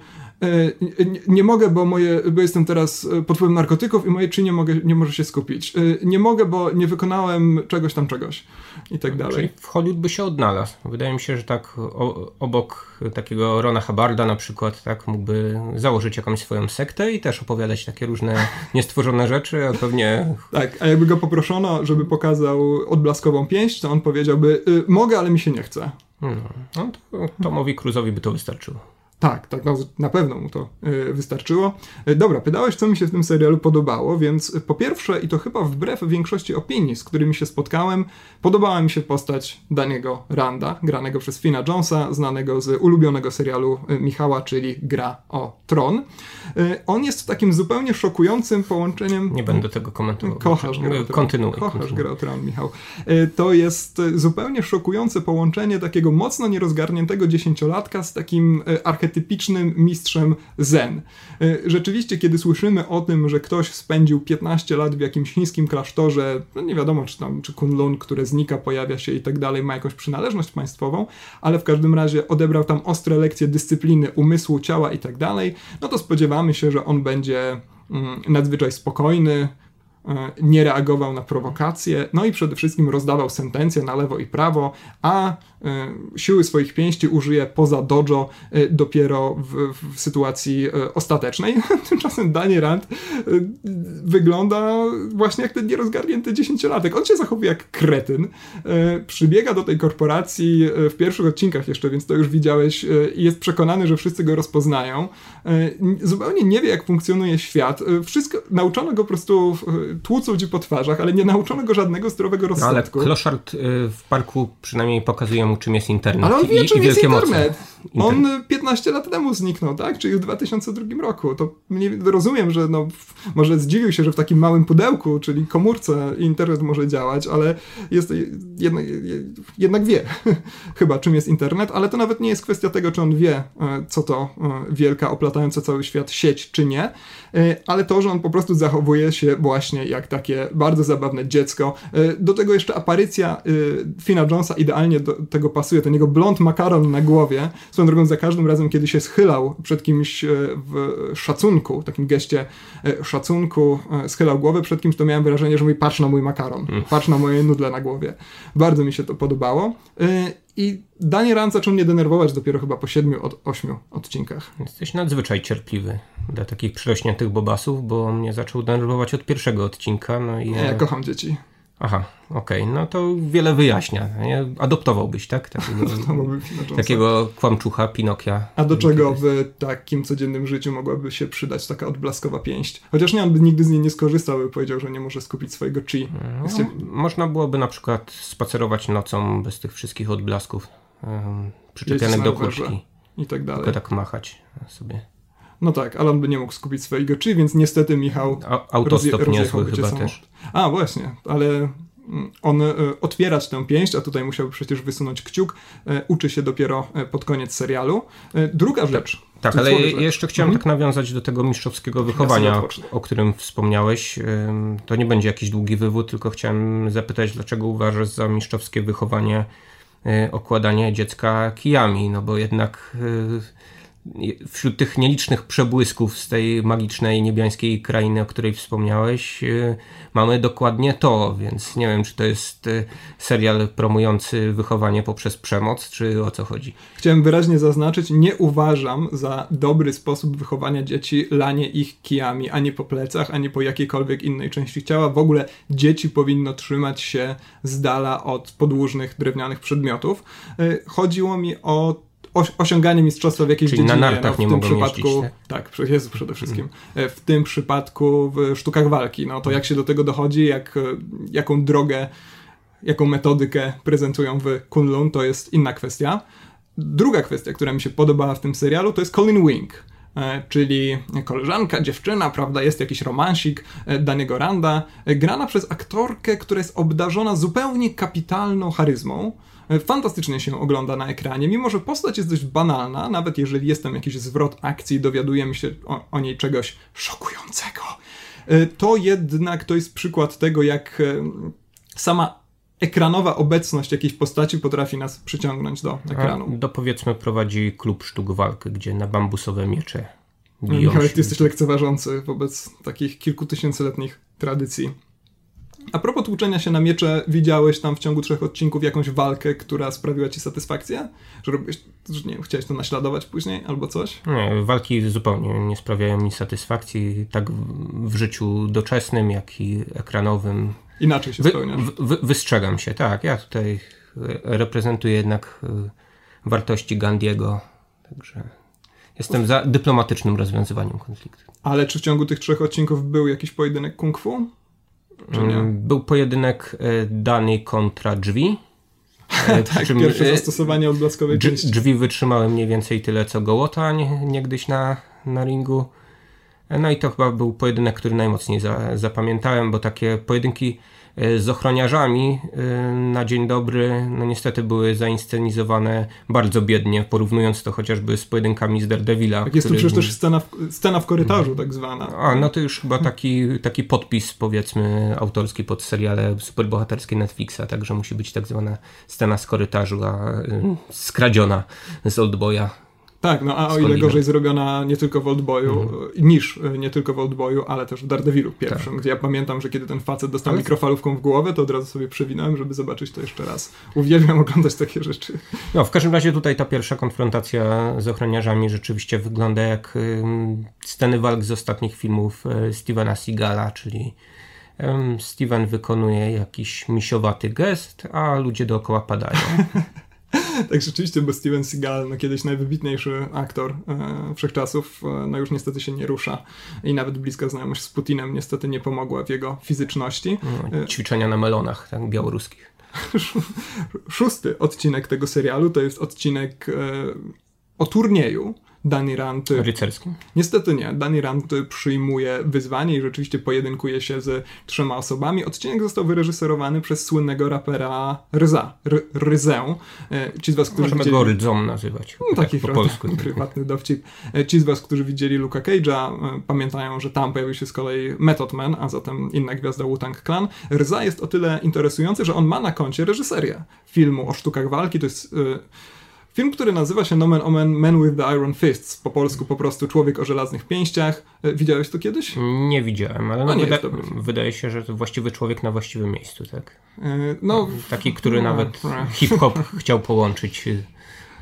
nie, nie, mogę, bo, moje, bo jestem teraz pod wpływem narkotyków i moje czy nie, mogę, nie może się skupić. E, nie mogę, bo nie wykonałem czegoś tam czegoś i tak dalej. Czyli w Hollywood by się odnalazł. Wydaje mi się, że tak obok takiego Rona Habarda na przykład, tak mógłby założyć jakąś swoją sektę i też opowiadać takie różne niestworzone rzeczy, a pewnie... Tak, a jakby go poproszono, żeby pokazał odblaskową pięść, to on powiedziałby, y, mogę, ale mi się nie chce. No, no to Tomowi Cruzowi by to wystarczyło. Tak, tak, no, na pewno mu to y, wystarczyło. Y, dobra, pytałeś, co mi się w tym serialu podobało, więc po pierwsze, i to chyba wbrew większości opinii, z którymi się spotkałem, podobała mi się postać Daniego Randa, granego przez Fina Jonesa, znanego z ulubionego serialu y, Michała, czyli Gra o Tron. On jest takim zupełnie szokującym połączeniem... Nie będę tego komentował. Kochasz Gra o Tron. Kontynuuj. Kochasz. Gra o Tron, Michał. To jest zupełnie szokujące połączenie takiego mocno nierozgarniętego dziesięciolatka z takim archetypem archetypicznym mistrzem zen. E, rzeczywiście, kiedy słyszymy o tym, że ktoś spędził 15 lat w jakimś chińskim klasztorze, no nie wiadomo, czy tam, czy Kunlun, które znika, pojawia się i tak dalej, ma jakąś przynależność państwową, ale w każdym razie odebrał tam ostre lekcje dyscypliny umysłu, ciała i tak dalej, no to spodziewamy się, że on będzie mm, nadzwyczaj spokojny, nie reagował na prowokacje, no i przede wszystkim rozdawał sentencje na lewo i prawo, a E, siły swoich pięści użyje poza dojo e, dopiero w, w sytuacji e, ostatecznej. Tymczasem Danny Rand wygląda właśnie jak ten nierozgarnięty dziesięciolatek. On się zachowuje jak kretyn. Przybiega do tej korporacji w pierwszych odcinkach jeszcze, więc to już widziałeś i jest przekonany, że wszyscy go rozpoznają. Zupełnie nie wie, jak funkcjonuje świat. Wszystko, nauczono go po prostu tłuc ludzi po twarzach, ale nie nauczono go żadnego zdrowego rozsądku. No, ale Kloszard w parku przynajmniej pokazuje czym jest internet. Ale on wie, i, czym i jest internet. On 15 lat temu zniknął, tak? Czyli w 2002 roku. To nie, rozumiem, że no, może zdziwił się, że w takim małym pudełku, czyli komórce, internet może działać, ale jest, jednak, jednak wie chyba, czym jest internet, ale to nawet nie jest kwestia tego, czy on wie, e, co to wielka, oplatająca cały świat sieć, czy nie, ale to, że on po prostu zachowuje się właśnie jak takie bardzo zabawne dziecko. Do tego jeszcze aparycja Fina Jonesa idealnie do tego pasuje, ten jego blond makaron na głowie. Swoją drogą za każdym razem, kiedy się schylał przed kimś e, w szacunku, takim geście szacunku, schylał głowę przed kimś, to miałem wrażenie, że mówi patrz na mój makaron, mm. patrz na moje nudle na głowie. Bardzo mi się to podobało. I Daniel Rand zaczął mnie denerwować dopiero chyba po siedmiu od ośmiu odcinkach. Jesteś nadzwyczaj cierpliwy dla takich przyrośniętych bobasów, bo mnie zaczął denerwować od pierwszego odcinka. No i ja... ja kocham dzieci. Aha, okej, okay. no to wiele wyjaśnia. Nie? Adoptowałbyś, tak? Takiego, takiego kłamczucha Pinokia. A do czego w takim codziennym życiu mogłaby się przydać taka odblaskowa pięść? Chociaż nie, on by nigdy z niej nie skorzystał, by powiedział, że nie może skupić swojego chi. No, Można byłoby na przykład spacerować nocą bez tych wszystkich odblasków um, przyczepionych do kurtki. I tak dalej. Tylko tak machać sobie. No tak, ale on by nie mógł skupić swojego chi, więc niestety Michał. A, autostop niezły chyba samochód. też. A, właśnie, ale mm, on e, otwierać tę pięść, a tutaj musiałby przecież wysunąć kciuk, e, uczy się dopiero e, pod koniec serialu. Druga rzecz. Tak, ale jeszcze chciałem mhm. tak nawiązać do tego mistrzowskiego wychowania, o którym wspomniałeś. To nie będzie jakiś długi wywód, tylko chciałem zapytać, dlaczego uważasz za mistrzowskie wychowanie okładanie dziecka kijami, no bo jednak wśród tych nielicznych przebłysków z tej magicznej niebiańskiej krainy, o której wspomniałeś, y, mamy dokładnie to, więc nie wiem, czy to jest y, serial promujący wychowanie poprzez przemoc, czy o co chodzi. Chciałem wyraźnie zaznaczyć, nie uważam za dobry sposób wychowania dzieci lanie ich kijami, ani po plecach, ani po jakiejkolwiek innej części ciała. W ogóle dzieci powinno trzymać się z dala od podłużnych drewnianych przedmiotów. Y, chodziło mi o osiąganie mistrzostwa w jakiejś Czyli dziedzinie. na nartach no, w nie tym przypadku, jeździć, tak, tak Jezu przede wszystkim. Mm. W tym przypadku w sztukach walki. No to jak się do tego dochodzi, jak, e, jaką drogę, jaką metodykę prezentują w Kunlun, to jest inna kwestia. Druga kwestia, która mi się podobała w tym serialu, to jest Colin Wing e, czyli koleżanka, dziewczyna, prawda, jest jakiś romansik Daniego Randa, grana przez aktorkę, która jest obdarzona zupełnie kapitalną charyzmą, fantastycznie się ogląda na ekranie, mimo że postać jest dość banalna, nawet jeżeli jest tam jakiś zwrot akcji, dowiadujemy się o, o niej czegoś szokującego. E, to jednak to jest przykład tego, jak e, sama ekranowa obecność jakiejś postaci potrafi nas przyciągnąć do ekranu. A do powiedzmy prowadzi klub sztuk walki, gdzie na bambusowe miecze biją Michał, ty jesteś lekceważący wobec takich kilkutysięcyletnich tradycji. A propos tłuczenia się na miecze, widziałeś tam w ciągu trzech odcinków jakąś walkę, która sprawiła ci satysfakcję? Że robiłeś, że nie chciałeś to naśladować później albo coś? Nie, walki zupełnie nie sprawiają mi satysfakcji, tak w życiu doczesnym, jak i ekranowym. Inaczej się spełniasz. Wy, wystrzegam się, tak. Ja tutaj reprezentuję jednak y, wartości Gandiego, także jestem za dyplomatycznym rozwiązywaniem konfliktu. Ale czy w ciągu tych trzech odcinków był jakiś pojedynek kung fu? Mm, był pojedynek e, Dany kontra drzwi. E, tak, czym, pierwsze e, zastosowanie odblaskowej części. Drzwi wytrzymały mniej więcej tyle co Gołota niegdyś na, na ringu. No i to chyba był pojedynek, który najmocniej za, zapamiętałem, bo takie pojedynki z ochroniarzami e, na dzień dobry, no niestety były zainscenizowane bardzo biednie, porównując to chociażby z pojedynkami z Daredevila. Tak jest to przecież też scena w, scena w korytarzu tak zwana. A, no to już chyba taki, taki podpis powiedzmy autorski pod seriale superbohaterskie Netflixa, także musi być tak zwana scena z korytarzu, a y, skradziona z Oldboya tak, no a o ile gorzej zrobiona nie tylko w Oldboyu, mhm. niż e, nie tylko w Oldboyu, ale też w Daredevilu pierwszym, tak. gdzie ja pamiętam, że kiedy ten facet dostał ale... mikrofalówką w głowę, to od razu sobie przewinąłem, żeby zobaczyć to jeszcze raz. Uwielbiam oglądać takie rzeczy. No, w każdym razie tutaj ta pierwsza konfrontacja z ochroniarzami rzeczywiście wygląda jak sceny walk z ostatnich filmów e, Stevena Seagala, czyli Steven wykonuje jakiś misiowaty gest, a ludzie dookoła padają. tak rzeczywiście, bo Steven Seagal, no kiedyś najwybitniejszy aktor e, wszechczasów, e, no już niestety się nie rusza i nawet bliska znajomość z Putinem niestety nie pomogła w jego fizyczności. No, ćwiczenia na melonach, tak, białoruskich. Szósty odcinek tego serialu to jest odcinek e, o turnieju, Danny Rand... Rycerskim? Niestety nie. Danny Rand przyjmuje wyzwanie i rzeczywiście pojedynkuje się z trzema osobami. Odcinek został wyreżyserowany przez słynnego rapera Rza, Ryzę. E, ci z was, którzy Możemy widzieli... go Rydzą nazywać. No, taki po polsku. prywatny dowcip. E, ci z was, którzy widzieli Luka Cage'a, e, pamiętają, że tam pojawił się z kolei Method Man, a zatem inna gwiazda Wu-Tang Clan. Rza jest o tyle interesujący, że on ma na koncie reżyserię filmu o sztukach walki. To jest... Film, który nazywa się Nomen Omen Men with the Iron Fists, po polsku po prostu Człowiek o żelaznych pięściach. E, widziałeś to kiedyś? Nie widziałem, ale no, wyda wydaje się, że to właściwy człowiek na właściwym miejscu, tak? Yy, no, Taki, który no, nawet no. hip-hop chciał połączyć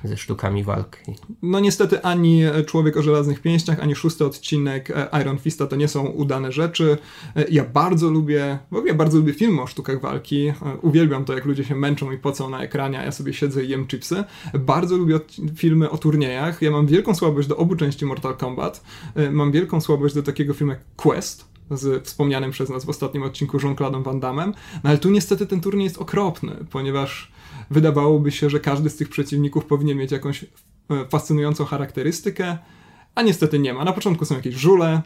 ze sztukami walki. No niestety ani Człowiek o żelaznych pięściach, ani szósty odcinek e, Iron Fista to nie są udane rzeczy. E, ja bardzo lubię, w ogóle bardzo lubię filmy o sztukach walki. E, uwielbiam to, jak ludzie się męczą i pocą na ekranie, a ja sobie siedzę i jem chipsy. Bardzo lubię filmy o turniejach. Ja mam wielką słabość do obu części Mortal Kombat. Mam wielką słabość do takiego filmu jak Quest, z wspomnianym przez nas w ostatnim odcinku Jean-Claude'em Van Damme, no ale tu niestety ten turniej jest okropny, ponieważ wydawałoby się, że każdy z tych przeciwników powinien mieć jakąś e, fascynującą charakterystykę, a niestety nie ma. Na początku są jakieś żule,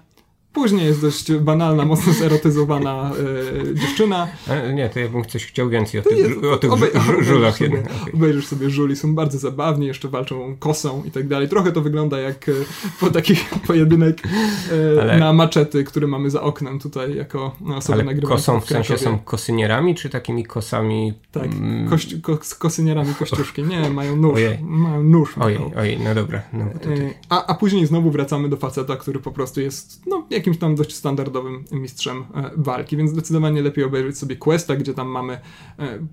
Później jest dość banalna, mocno zerotyzowana e, dziewczyna. E, nie, to ja bym coś chciał więcej o, tych, o tych żulach. Sobie, okay. Obejrzysz sobie żuli, są bardzo zabawni, jeszcze walczą kosą i tak dalej. Trochę to wygląda jak e, po taki pojedynek Ale... na maczety, który mamy za oknem tutaj jako osoby Ale kosą w, w sensie są kosynierami, czy takimi kosami? Tak, mm... kości, ko, z kosynierami kościuszki. Nie, mają nóż. Ojej. Mają nóż. Ojej, ojej, no dobra. No, tutaj... a, a później znowu wracamy do faceta, który po prostu jest no, jak jakimś tam dość standardowym mistrzem e, walki, więc zdecydowanie lepiej obejrzeć sobie Questa, gdzie tam mamy e,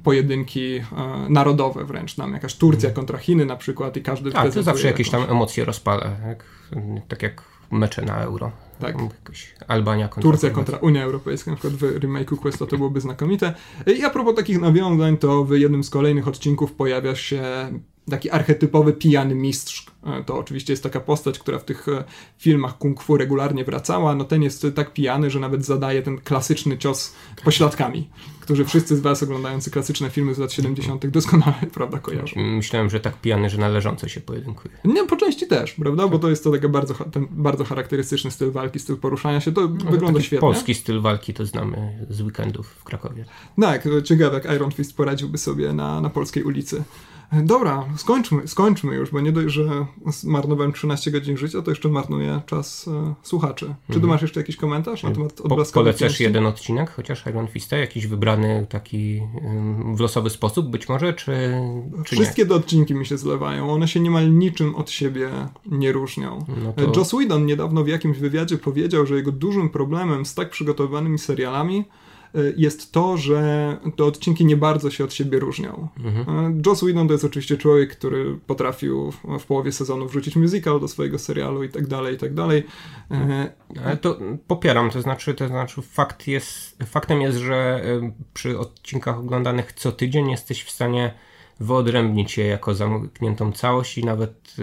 pojedynki e, narodowe wręcz, tam jakaś Turcja mhm. kontra Chiny na przykład i każdy... Tak, to zawsze jakieś tam emocje rozpala, tak, tak jak mecze na euro. Tak. Jakoś Albania kontra Turcja kontra Unia Europejska, na przykład w remake'u Questa to byłoby znakomite. I a propos takich nawiązań, to w jednym z kolejnych odcinków pojawia się taki archetypowy pijany mistrz. E, to oczywiście jest taka postać, która w tych e, filmach kung fu regularnie wracała. No ten jest tak pijany, że nawet zadaje ten klasyczny cios pośladkami, którzy wszyscy z was oglądający klasyczne filmy z lat 70. doskonale, prawda, kojarzą. Myślałem, że tak pijany, że należąco się pojedynkuje. Nie, po części też, prawda, bo to jest to taki bardzo, ten bardzo charakterystyczny styl walki, styl poruszania się. To no, wygląda świetnie. Polski styl walki to znamy z weekendów w Krakowie. Tak, ciekawe jak Iron Fist poradziłby sobie na, na polskiej ulicy. Dobra, skończmy, skończmy już, bo nie dość, że marnowałem 13 godzin życia, to jeszcze marnuję czas e, słuchaczy. Czy mhm. tu masz jeszcze jakiś komentarz na temat odblaskowej po, Polecasz jeden odcinek, chociaż Iron Fista, jakiś wybrany taki w losowy sposób być może, czy, czy Wszystkie te odcinki mi się zlewają, one się niemal niczym od siebie nie różnią. No to... Joss Whedon niedawno w jakimś wywiadzie powiedział, że jego dużym problemem z tak przygotowanymi serialami jest to, że te odcinki nie bardzo się od siebie różnią. Mhm. Y, Joss Whedon to jest oczywiście człowiek, który potrafił w połowie sezonu wrzucić musical do swojego serialu i tak dalej, i tak dalej. Y, Ale to popieram, to znaczy, to znaczy fakt jest, faktem jest, że przy odcinkach oglądanych co tydzień jesteś w stanie wyodrębnić je jako zamkniętą całość i nawet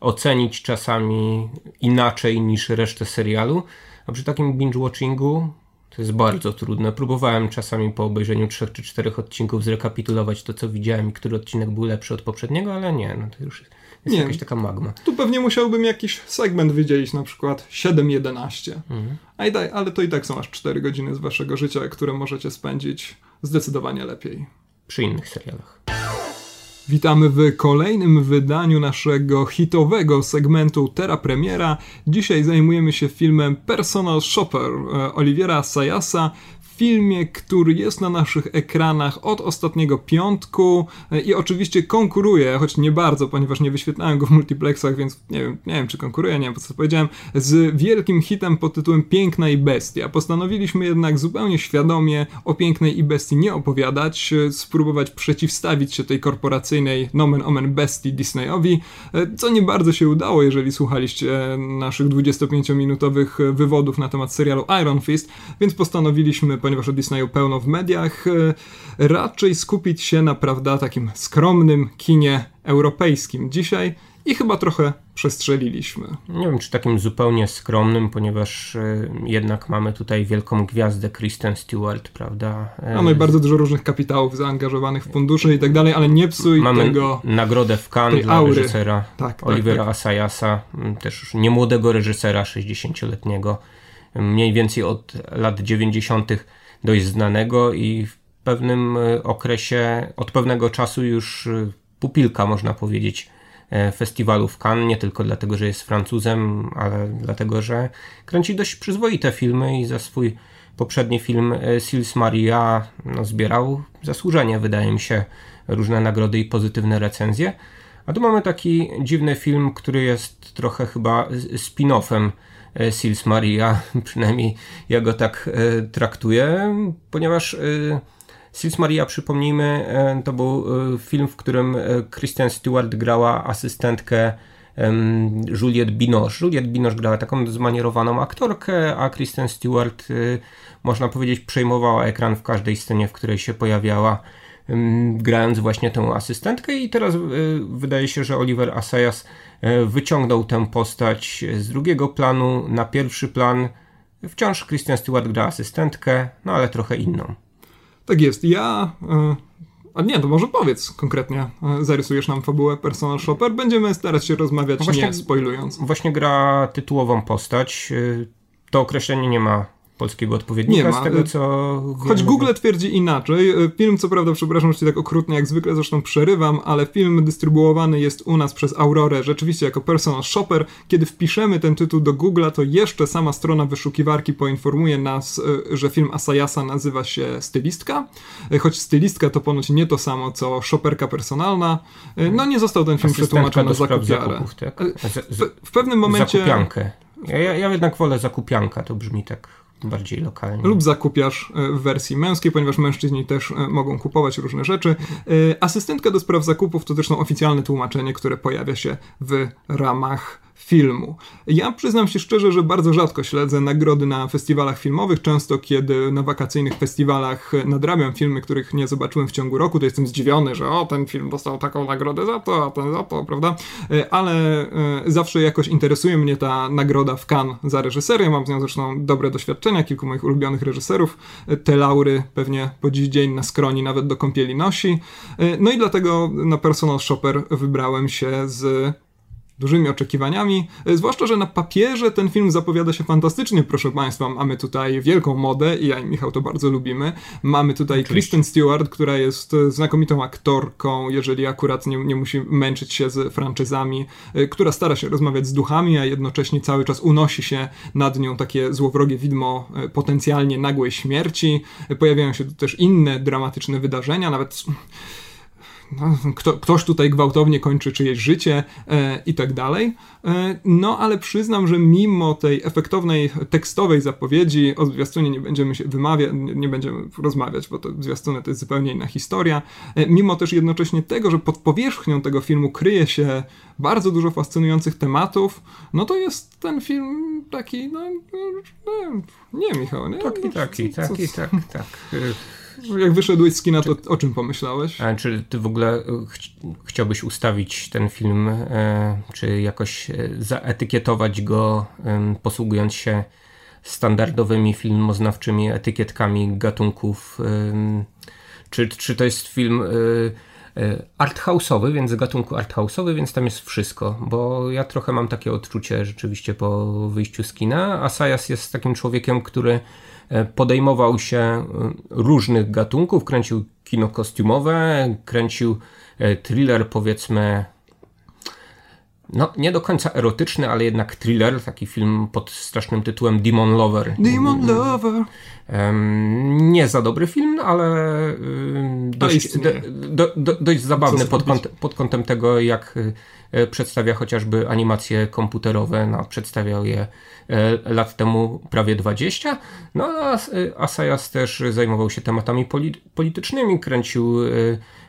ocenić czasami inaczej niż resztę serialu. A przy takim binge-watchingu to jest bardzo trudne. Próbowałem czasami po obejrzeniu trzech czy czterech odcinków zrekapitulować to, co widziałem i który odcinek był lepszy od poprzedniego, ale nie, no to już jest nie. jakaś taka magma. Tu pewnie musiałbym jakiś segment wydzielić, na przykład 7-11. Mhm. Ale to i tak są aż 4 godziny z waszego życia, które możecie spędzić zdecydowanie lepiej. Przy innych serialach. Witamy w kolejnym wydaniu naszego hitowego segmentu Terra Premiera. Dzisiaj zajmujemy się filmem Personal Shopper e, Oliviera Sayasa, filmie, który jest na naszych ekranach od ostatniego piątku e, i oczywiście konkuruje, choć nie bardzo, ponieważ nie wyświetlałem go w multiplexach, więc nie wiem, nie wiem czy konkuruje, nie wiem po co powiedziałem, z wielkim hitem pod tytułem Piękna i Bestia. Postanowiliśmy jednak zupełnie świadomie o Pięknej i Bestii nie opowiadać, e, spróbować przeciwstawić się tej korporacyjnej nomen omen bestii Disneyowi, e, co nie bardzo się udało, jeżeli słuchaliście naszych 25-minutowych wywodów na temat serialu Iron Fist, więc postanowiliśmy, o Disneyu pełno w mediach, e, raczej skupić się na, prawda, takim skromnym kinie europejskim dzisiaj i chyba trochę przestrzeliliśmy. Nie wiem, czy takim zupełnie skromnym, ponieważ y, jednak mamy tutaj wielką gwiazdę Kristen Stewart, prawda? Mamy bardzo dużo różnych kapitałów zaangażowanych w fundusze i tak dalej, ale nie psuj mamy tego. nagrodę w Cannes dla aury. reżysera tak, tak Olivera tak, Asayasa, też już niemłodego reżysera, 60-letniego, mniej więcej od lat 90 dość znanego i w pewnym e, okresie, od pewnego czasu już e, pupilka, można powiedzieć, e, festiwalu w Cannes, nie tylko dlatego, że jest Francuzem, ale dlatego, że kręci dość przyzwoite filmy i za swój poprzedni film Sils Maria no, zbierał zasłużenie, wydaje mi się, różne nagrody i pozytywne recenzje. A tu mamy taki dziwny film, który jest trochę chyba spin-offem Sils Maria, przynajmniej ja go tak e, traktuję, ponieważ e, Sils Maria, przypomnijmy, to był film, w którym Kristen Stewart grała asystentkę Juliette Binoche. Juliette Binoche grała taką zmanierowaną aktorkę, a Kristen Stewart, można powiedzieć, przejmowała ekran w każdej scenie, w której się pojawiała, grając właśnie tę asystentkę i teraz wydaje się, że Oliver Assayas E, wyciągnął tę postać z drugiego planu na pierwszy plan. Wciąż Christian Stewart gra asystentkę, no ale trochę inną. Tak jest. Ja. E, a nie, to może powiedz konkretnie. E, zarysujesz nam fabułę Personal Shopper. Będziemy starać się rozmawiać, właśnie, nie spoilując. Właśnie gra tytułową postać. to określenie nie ma polskiego odpowiednika nie ma. z tego, co Choć Google twierdzi inaczej. Film, co prawda, przepraszam, że ci tak okrutnie jak zwykle, zresztą przerywam, ale film dystrybuowany jest u nas przez Aurorę rzeczywiście jako personal shopper. Kiedy wpiszemy ten tytuł do Google'a, to jeszcze sama strona wyszukiwarki poinformuje nas, e, że film Asayasa nazywa się Stylistka, choć Stylistka to ponoć nie to samo, co shopperka personalna. No nie został ten film przetłumaczony na zakupiarę. tak? w, w, pewnym momencie... Zakupiankę. Ja, ja jednak wolę zakupianka, to brzmi tak bardziej lokalnie. Lub zakupiasz e, w wersji męskiej, ponieważ mężczyźni też e, mogą kupować różne rzeczy. E, asystentka do spraw zakupów to zresztą oficjalne tłumaczenie, które pojawia się w ramach filmu. Ja przyznam się szczerze, że bardzo rzadko śledzę nagrody na festiwalach filmowych. Często, kiedy na wakacyjnych festiwalach nadrabiam filmy, których nie zobaczyłem w ciągu roku, to jestem zdziwiony, że o, ten film dostał taką nagrodę za to, a ten za to, prawda? E, ale e, zawsze jakoś interesuje mnie ta nagroda w Cannes za reżyserię. Mam z nią zresztą dobre doświadczenia, kilku moich ulubionych reżyserów. E, te laury pewnie po dziś dzień na skroni nawet do kąpieli nosi. No i dlatego na Personal Shopper wybrałem się z dużymi oczekiwaniami, e, zwłaszcza, że na papierze ten film zapowiada się fantastycznie, proszę Państwa. Mamy tutaj wielką modę i ja i Michał to bardzo lubimy. Mamy tutaj Oczywiście. Kristen Stewart, która jest e, znakomitą aktorką, jeżeli akurat nie, nie musi męczyć się z franczyzami, e, która stara się rozmawiać z duchami, a jednocześnie cały czas unosi się nad nią takie złowrogie widmo potencjalnie nagłej śmierci. Pojawiają się tu też inne dramatyczne wydarzenia, nawet kto, ktoś tutaj gwałtownie kończy czyjeś życie e, i tak dalej. E, no ale przyznam, że mimo tej efektownej tekstowej zapowiedzi o zwiastunie nie będziemy się wymawiać, nie, nie będziemy rozmawiać, bo to zwiastuny to jest zupełnie inna historia. E, mimo też jednocześnie tego, że pod powierzchnią tego filmu kryje się bardzo dużo fascynujących tematów, no to jest ten film taki, no, no nie Michał, nie? Taki, taki, taki, tak, tak. Jak wyszedłeś z kina, to o czym pomyślałeś? A czy ty w ogóle e, ch chciałbyś ustawić ten film, e, czy jakoś e, zaetykietować go, e, posługując się standardowymi filmoznawczymi etykietkami gatunków? E, czy, czy to jest film e, arthouse'owy, więc z gatunku arthouse'owy, więc tam jest wszystko, bo ja trochę mam takie odczucie rzeczywiście po wyjściu z kina, a Sajas jest takim człowiekiem, który podejmował się e, różnych gatunków, kręcił kino kostiumowe, kręcił e, thriller powiedzmy no, nie do końca erotyczny, ale jednak thriller, taki film pod strasznym tytułem Demon Lover. Demon Lover. nie za dobry film, ale dość, do, do, do, dość zabawny pod, kąt, pod kątem tego, jak przedstawia chociażby animacje komputerowe. No, przedstawiał je E, lat temu prawie 20. No a Asayas też zajmował się tematami politycznymi, kręcił e,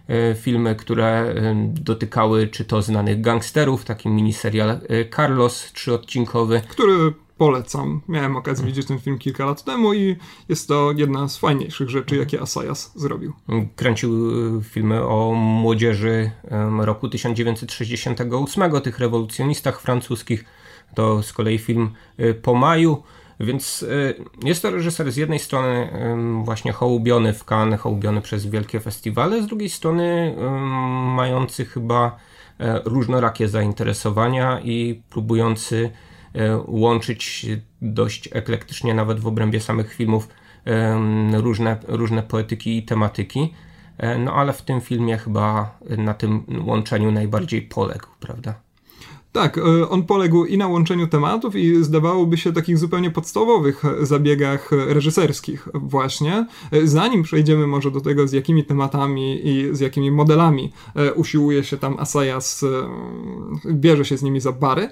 e, filmy, które dotykały czy to znanych gangsterów, taki miniserial Carlos trzyodcinkowy. Który polecam. Miałem okazję widzieć ten film kilka lat temu i jest to jedna z fajniejszych rzeczy, jakie Asayas zrobił. Kręcił filmy o młodzieży roku 1968, tych rewolucjonistach francuskich to z kolei film y, po maju. Więc y, jest to reżyser z jednej strony właśnie hołubiony w Cannes, hołubiony przez wielkie festiwale, z drugiej strony mający chyba e, różnorakie zainteresowania i próbujący łączyć dość eklektycznie nawet w obrębie samych filmów różne, różne poetyki i tematyki. E, no ale w tym filmie chyba na tym łączeniu najbardziej poległ, prawda? Tak, e, on poległ i na łączeniu tematów, i zdawałoby się takich zupełnie podstawowych zabiegach reżyserskich, właśnie. E, zanim przejdziemy może do tego, z jakimi tematami i z jakimi modelami e, usiłuje się tam Asayas, bierze się z nimi za bary,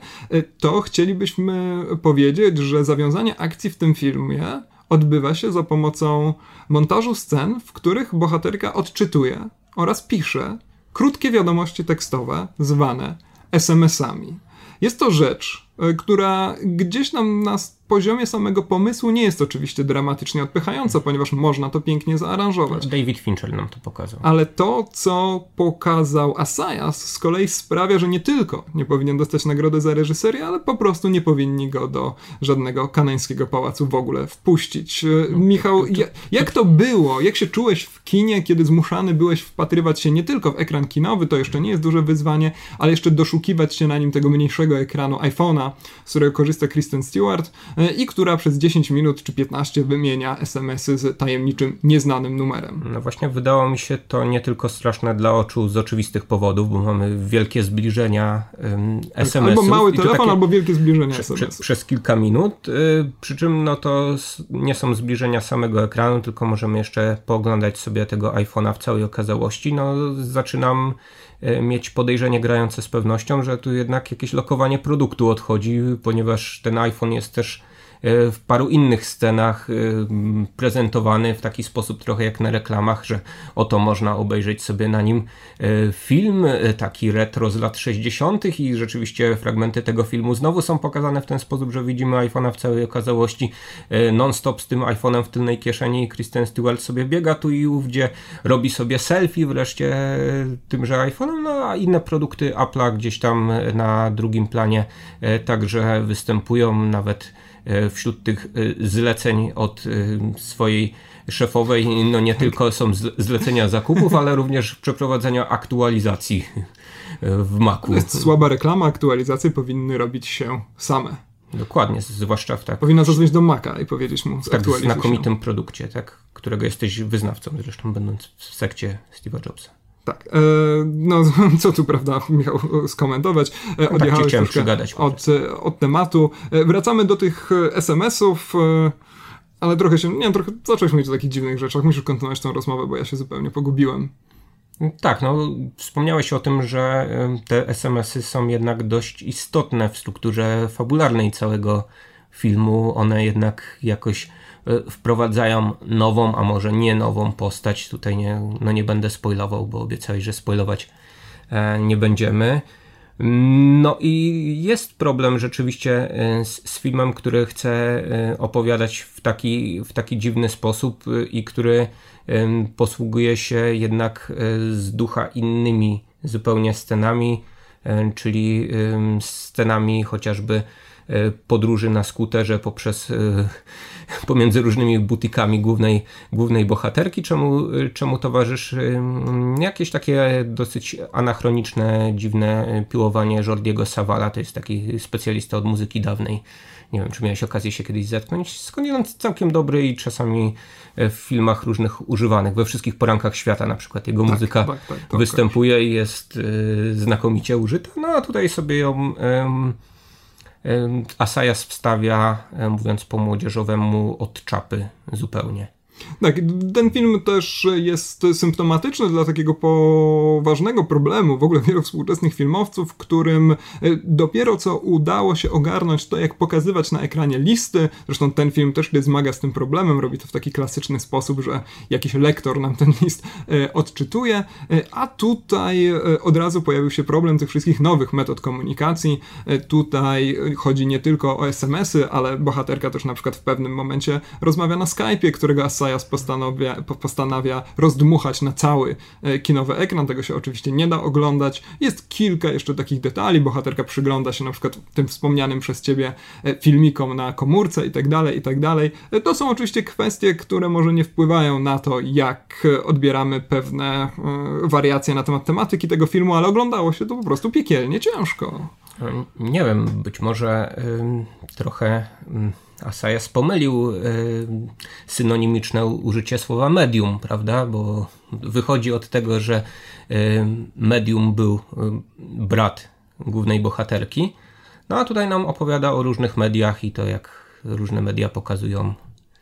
to chcielibyśmy powiedzieć, że zawiązanie akcji w tym filmie odbywa się za pomocą montażu scen, w których bohaterka odczytuje oraz pisze krótkie wiadomości tekstowe, zwane SMS-ami. Jest to rzecz, e, która gdzieś nam na poziomie samego pomysłu nie jest oczywiście dramatycznie odpychająca, ponieważ można to pięknie zaaranżować. David Fincher nam to pokazał. Ale to, co pokazał Asayas, z kolei sprawia, że nie tylko nie powinien dostać nagrody za reżyserię, ale po prostu nie powinni go do żadnego kanańskiego pałacu w ogóle wpuścić. No, Michał, to, to, jak to było? Jak się czułeś w kinie, kiedy zmuszany byłeś wpatrywać się nie tylko w ekran kinowy, to jeszcze nie jest duże wyzwanie, ale jeszcze doszukiwać się na nim tego mniejszego ekranu iPhone'a, z którego korzysta Kristen Stewart, i która przez 10 minut czy 15 wymienia SMS-y z tajemniczym, nieznanym numerem. No właśnie wydało mi się to nie tylko straszne dla oczu z oczywistych powodów, bo mamy wielkie zbliżenia um, SMS-ów. Albo mały telefon, albo wielkie zbliżenia prze, SMS. Prze, przez kilka minut, y, przy czym no to nie są zbliżenia samego ekranu, tylko możemy jeszcze pooglądać sobie tego iPhone'a w całej okazałości. No zaczynam y, mieć podejrzenie grające z pewnością, że tu jednak jakieś lokowanie produktu odchodzi, ponieważ ten iPhone jest też E, w paru innych scenach e, prezentowany w taki sposób trochę jak na reklamach, że oto można obejrzeć sobie na nim e, film taki retro z lat 60. i rzeczywiście fragmenty tego filmu znowu są pokazane w ten sposób, że widzimy iPhone'a w całej okazałości non-stop z tym iPhone'em w tylnej kieszeni Kristen Stewart sobie biega tu i ówdzie, robi sobie selfie wreszcie tymże iPhone'em, no a inne produkty Apple'a gdzieś tam na drugim planie także występują, nawet E, wśród tych e, zleceń od e, swojej szefowej no nie tylko są zlecenia zakupów, ale również przeprowadzenia aktualizacji w Macu. To jest słaba reklama, aktualizacje powinny robić się same. Dokładnie, zwłaszcza w tak. Powinna zadzwonić do Maca i powiedzieć mu, tak znakomitym się. produkcie, tak, którego jesteś wyznawcą, zresztą będąc w sekcie Steve'a Jobsa. Tak, e, no co tu prawda, Michał, skomentować. E, odjechałeś tak przygadać, od, od tematu. E, wracamy do tych SMS-ów, ale trochę się, nie wiem, trochę zacząłeś mówić o takich dziwnych rzeczach. Musisz kontynuować tę rozmowę, bo ja się zupełnie pogubiłem. Tak, no wspomniałeś o tym, że te SMS-y są jednak dość istotne w strukturze fabularnej całego filmu. One jednak jakoś E, wprowadzają nową, a może nie nową postać. Tutaj nie, no nie będę spoilował, bo obiecałeś, że spoilować e, nie będziemy. No i jest problem rzeczywiście e, z, z, filmem, który chce opowiadać w taki, w taki dziwny sposób i który posługuje się jednak z ducha innymi zupełnie scenami, czyli scenami chociażby podróży na skuterze poprzez pomiędzy różnymi butikami głównej, głównej bohaterki, czemu, czemu towarzyszy jakieś takie dosyć anachroniczne, dziwne piłowanie Jordiego Savala, to jest taki specjalista od muzyki dawnej. Nie wiem, czy miałeś okazję się kiedyś zetknąć. Skądinąd całkiem dobry i czasami w filmach różnych używanych. We wszystkich porankach świata na przykład jego tak, muzyka tak, tak, występuje i jest y, znakomicie użyta. No a tutaj sobie ją Asajas wstawia, mówiąc po młodzieżowemu, od czapy zupełnie. Tak, ten film też jest symptomatyczny dla takiego poważnego problemu w ogóle wielu współczesnych filmowców, którym e, dopiero co udało się ogarnąć to, jak pokazywać na ekranie listy. Zresztą ten film też się zmaga z tym problemem, robi to w taki klasyczny sposób, że jakiś lektor nam ten list e, odczytuje, e, a tutaj od razu pojawił się problem tych wszystkich nowych metod komunikacji. Tutaj chodzi nie tylko o SMS-y, ale bohaterka też na przykład w pewnym momencie rozmawia na Skype'ie, którego Asai Zayas postanawia, postanawia rozdmuchać na cały e, kinowy ekran. Tego się oczywiście nie da oglądać. Jest kilka jeszcze takich detali. Bohaterka przygląda się na przykład tym wspomnianym przez ciebie e, filmikom na komórce i tak dalej, i tak dalej. E, to są oczywiście kwestie, które może nie wpływają na to, jak odbieramy pewne wariacje na temat tematyki tego filmu, ale oglądało się to po prostu piekielnie ciężko. Nie wiem, być może trochę Asajas pomylił y, synonimiczne użycie słowa medium, prawda? Bo wychodzi od tego, że y, medium był y, brat głównej bohaterki. No a tutaj nam opowiada o różnych mediach i to, jak różne media pokazują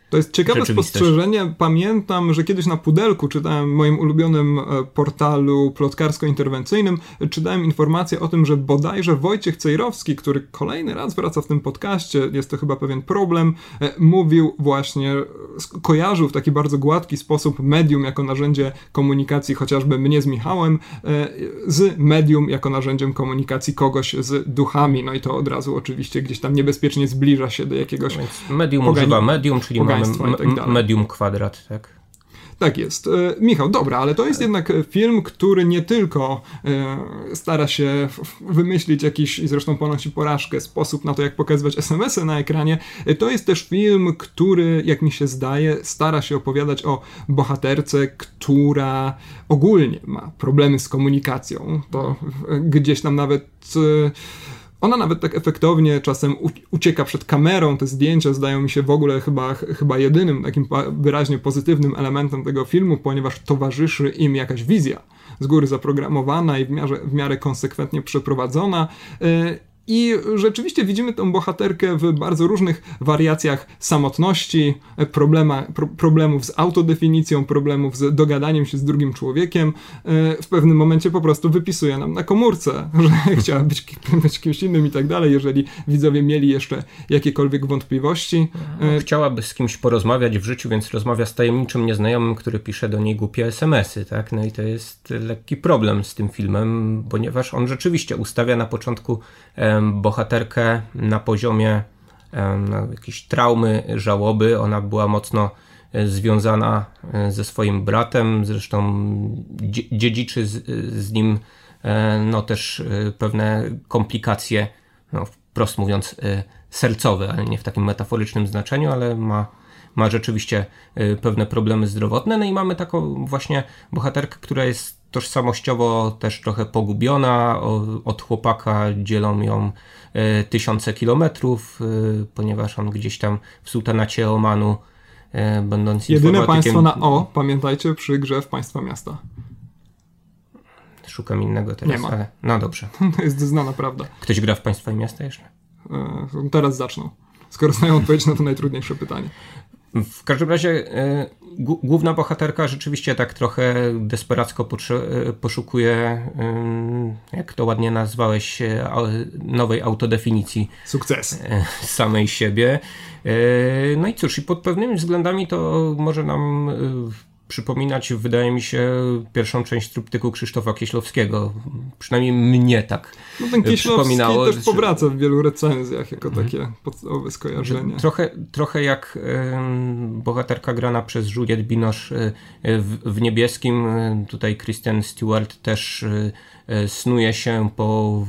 to jest ciekawe spostrzeżenie. Pamiętam, że kiedyś na Pudelku czytałem w moim ulubionym e, portalu plotkarsko-interwencyjnym, czytałem informację o tym, że bodajże Wojciech Cejrowski, który kolejny raz wraca w tym podcaście, jest to chyba pewien problem, e, mówił właśnie, kojarzył w taki bardzo gładki sposób medium jako narzędzie komunikacji chociażby mnie z Michałem, e, z medium jako narzędziem komunikacji kogoś z duchami. No i to od razu oczywiście gdzieś tam niebezpiecznie zbliża się do jakiegoś... medium używa medium, czyli państwa i tak. Medium kwadrat, tak? Tak jest. E, Michał, dobra, ale to jest jednak film, który nie tylko e, stara się wymyślić jakiś, i zresztą ponosi porażkę, sposób na to, jak pokazywać SMS-y na ekranie. E, to jest też film, który, jak mi się zdaje, stara się opowiadać o bohaterce, która ogólnie ma problemy z komunikacją. To gdzieś tam nawet ona nawet tak efektownie czasem ucieka przed kamerą. Te zdjęcia zdają mi się w ogóle chyba, chyba jedynym takim wyraźnie pozytywnym elementem tego filmu, ponieważ towarzyszy im jakaś wizja z góry zaprogramowana i w miarę, w miarę konsekwentnie przeprowadzona. I rzeczywiście widzimy tę bohaterkę w bardzo różnych wariacjach samotności, problema, pro, problemów z autodefinicją, problemów z dogadaniem się z drugim człowiekiem. E, w pewnym momencie po prostu wypisuje nam na komórce, że chciała być, być kimś innym i tak dalej, jeżeli widzowie mieli jeszcze jakiekolwiek wątpliwości. E, chciałaby z kimś porozmawiać w życiu, więc rozmawia z tajemniczym nieznajomym, który pisze do niej głupie SMS-y, tak? No i to jest lekki problem z tym filmem, ponieważ on rzeczywiście ustawia na początku bohaterkę na poziomie jakiejś traumy, żałoby. Ona była mocno e, związana e, ze swoim bratem, zresztą dziedziczy z, z nim e, no też pewne komplikacje, no wprost mówiąc sercowe, ale nie w takim metaforycznym znaczeniu, ale ma, ma rzeczywiście pewne problemy zdrowotne. No i mamy taką właśnie bohaterkę, która jest tożsamościowo też trochę pogubiona. Od chłopaka dzielą ją e, tysiące kilometrów, e, ponieważ on gdzieś tam w sultanacie Omanu, e, będąc Jedyne państwo na O, pamiętajcie, przy grze w państwa miasta. Szukam innego teraz, Nie ma. ale no dobrze. To jest znana prawda. Ktoś gra w państwa miasta jeszcze? Teraz zaczną, skoro znają odpowiedź na to najtrudniejsze pytanie. W każdym razie e, główna bohaterka rzeczywiście tak trochę desperacko e, poszukuje, jak to ładnie nazwałeś, e, nowej autodefinicji. Sukces. Samej siebie. No i cóż, i pod pewnymi względami to może nam przypominać, wydaje mi się, pierwszą część truptyku Krzysztofa Kieślowskiego. Przynajmniej mnie tak No ten Kieślowski też powraca w wielu recenzjach jako mhm. takie podstawowe skojarzenie. Trochę, trochę jak bohaterka grana przez Juliette Binoche y, w, w, Niebieskim. Tutaj Kristen Stewart też snuje się po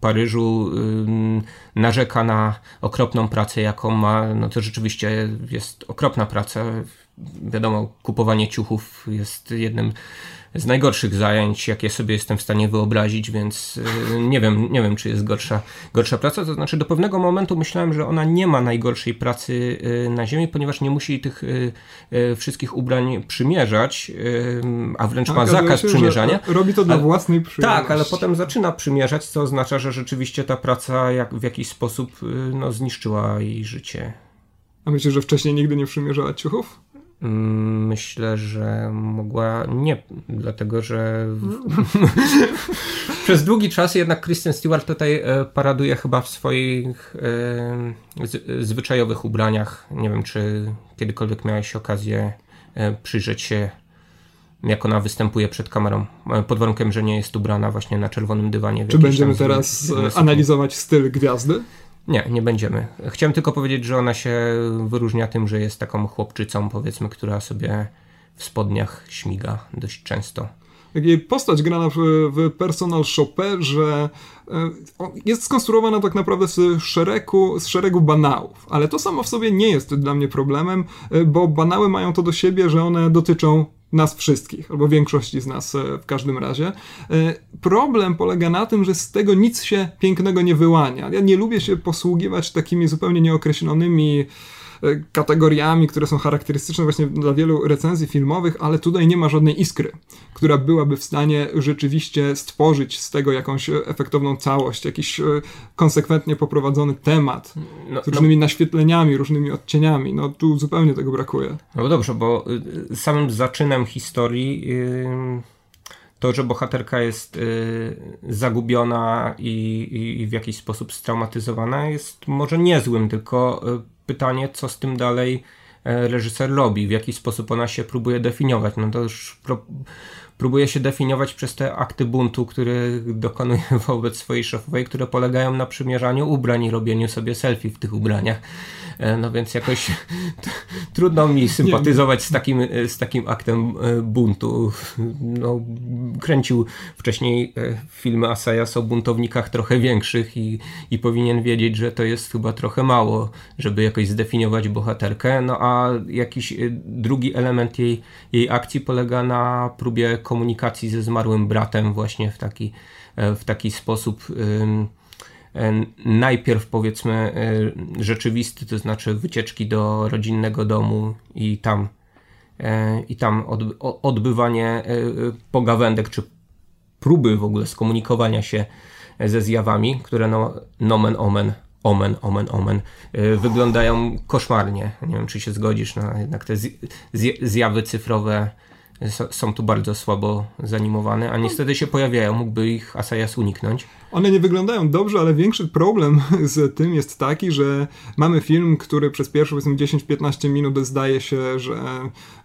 Paryżu, narzeka na okropną pracę, jaką ma. No to rzeczywiście jest okropna praca wiadomo, kupowanie ciuchów jest jednym z najgorszych zajęć, jakie sobie jestem w stanie wyobrazić, więc y, nie wiem, nie wiem czy jest gorsza, gorsza praca. To znaczy, do pewnego momentu myślałem, że ona nie ma najgorszej pracy y, na Ziemi, ponieważ nie musi tych y, wszystkich ubrań przymierzać, a wręcz ma zakaz się, przymierzania. Robi to dla ale, własnej przyjemności. Tak, ale potem zaczyna przymierzać, co oznacza, że rzeczywiście ta praca jak, w jakiś sposób no, zniszczyła jej życie. A myślisz, że wcześniej nigdy nie przymierzała ciuchów? Mm, myślę, że mogła nie, dlatego że przez długi czas jednak Kristen Stewart tutaj e, paraduje chyba w swoich e, zwyczajowych ubraniach. Nie wiem, czy kiedykolwiek miałeś okazję e, przyjrzeć się, jak ona występuje przed kamerą, pod warunkiem, że nie jest ubrana właśnie na czerwonym dywanie. Czy będziemy teraz analizować styl gwiazdy? Nie, nie będziemy. Chciałem tylko powiedzieć, że ona się wyróżnia tym, że jest taką chłopczycą, powiedzmy, która sobie w spodniach śmiga dość często. Jej postać grana w, Personal Shopperze e, jest skonstruowana tak naprawdę z szeregu, z szeregu banałów, ale to samo w sobie nie jest dla mnie problemem, e, bo banały mają to do siebie, że one dotyczą nas wszystkich, albo większości z nas e, w każdym razie. E, problem polega na tym, że z tego nic się pięknego nie wyłania. Ja nie lubię się posługiwać takimi zupełnie nieokreślonymi kategoriami, które są charakterystyczne właśnie dla wielu recenzji filmowych, ale tutaj nie ma żadnej iskry, która byłaby w stanie rzeczywiście stworzyć z tego jakąś efektowną całość, jakiś e, konsekwentnie poprowadzony temat no, z no. różnymi no. naświetleniami, różnymi odcieniami. No tu zupełnie tego brakuje. No dobrze, bo y, samym zaczynem historii to, że bohaterka jest y, zagubiona i, i, w jakiś sposób straumatyzowana, jest może niezłym, tylko y, pytanie, co z tym dalej e, reżyser robi, w jaki sposób ona się próbuje definiować. No to już próbuje się definiować przez te akty buntu, które dokonuje wobec swojej szefowej, które polegają na przymierzaniu ubrań i robieniu sobie selfie w tych ubraniach. E, no więc jakoś trudno mi sympatyzować z takim, e, z takim aktem e, buntu. No, kręcił wcześniej filmy Asayas o buntownikach trochę większych i, i powinien wiedzieć, że to jest chyba trochę mało, żeby jakoś zdefiniować bohaterkę. No a jakiś drugi element jej, jej akcji polega na próbie komunikacji ze zmarłym bratem właśnie w taki, w taki sposób najpierw powiedzmy rzeczywisty, to znaczy wycieczki do rodzinnego domu i tam i tam odbywanie pogawędek czy próby w ogóle skomunikowania się ze zjawami, które no, nomen omen, omen, omen, omen, wyglądają koszmarnie. Nie wiem, czy się zgodzisz, no jednak te zjawy cyfrowe są tu bardzo słabo zanimowane, a niestety się pojawiają, mógłby ich Asayas uniknąć. One nie wyglądają dobrze, ale większy problem z tym jest taki, że mamy film, który przez pierwsze 10-15 minut zdaje się, że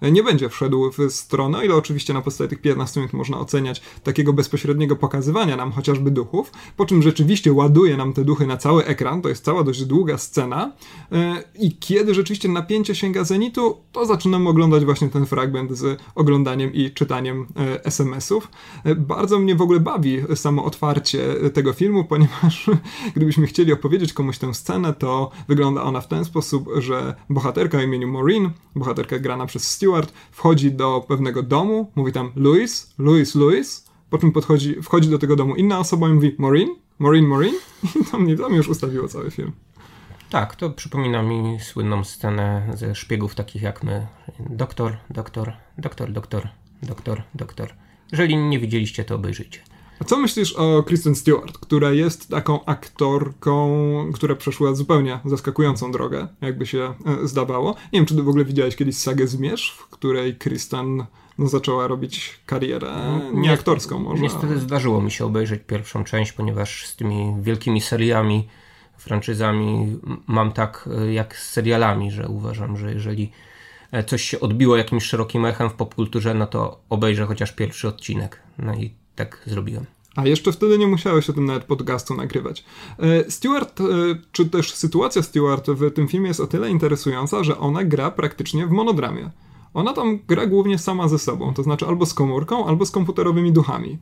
nie będzie wszedł w stronę, ile oczywiście na podstawie tych 15 minut można oceniać takiego bezpośredniego pokazywania nam chociażby duchów, po czym rzeczywiście ładuje nam te duchy na cały ekran, to jest cała dość długa scena e, i kiedy rzeczywiście napięcie sięga zenitu, to zaczynamy oglądać właśnie ten fragment z oglądaniem i czytaniem e, SMS-ów. E, bardzo mnie w ogóle bawi samo otwarcie tego filmu, ponieważ gdybyśmy chcieli opowiedzieć komuś tę scenę, to wygląda ona w ten sposób, że bohaterka o imieniu Maureen, bohaterka grana przez Stewart, wchodzi do pewnego domu, mówi tam Louis, Louis, Louis, po czym podchodzi, wchodzi do tego domu inna osoba i mówi Maureen, Maureen, Maureen i to mnie, to mnie już ustawiło cały film. Tak, to przypomina mi słynną scenę ze szpiegów takich jak my. Doktor, doktor, doktor, doktor, doktor, doktor. Jeżeli nie widzieliście, to obejrzyjcie. A co myślisz o Kristen Stewart, która jest taką aktorką, która przeszła zupełnie zaskakującą drogę, jakby się e, zdawało? Nie wiem, czy ty w ogóle widziałeś kiedyś sagę Zmierz, w której Kristen no, zaczęła robić karierę nie aktorską może. Niestety zdarzyło mi się obejrzeć pierwszą część, ponieważ z tymi wielkimi seriami, franczyzami mam tak e, jak z serialami, że uważam, że jeżeli e, coś się odbiło jakimś szerokim echem w popkulturze, no to obejrzę chociaż pierwszy odcinek. No i tak zrobiłem. A jeszcze wtedy nie musiałeś o tym nawet podcastu nagrywać. E, Stewart, e, czy też sytuacja Stewart w tym filmie jest o tyle interesująca, że ona gra praktycznie w monodramie. Ona tam gra głównie sama ze sobą, to znaczy albo z komórką, albo z komputerowymi duchami.